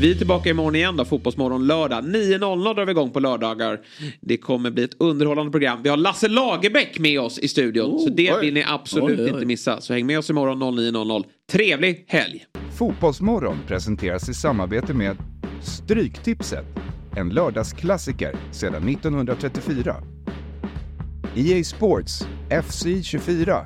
Vi är tillbaka imorgon igen då, Fotbollsmorgon lördag. 9.00 drar vi igång på lördagar. Det kommer bli ett underhållande program. Vi har Lasse Lagerbäck med oss i studion. så det oj. vill ni absolut Oj, oj. inte missa. Så häng med oss imorgon 09.00. Trevlig helg! Fotbollsmorgon presenteras i samarbete med Stryktipset, en lördagsklassiker sedan 1934. EA Sports FC 24.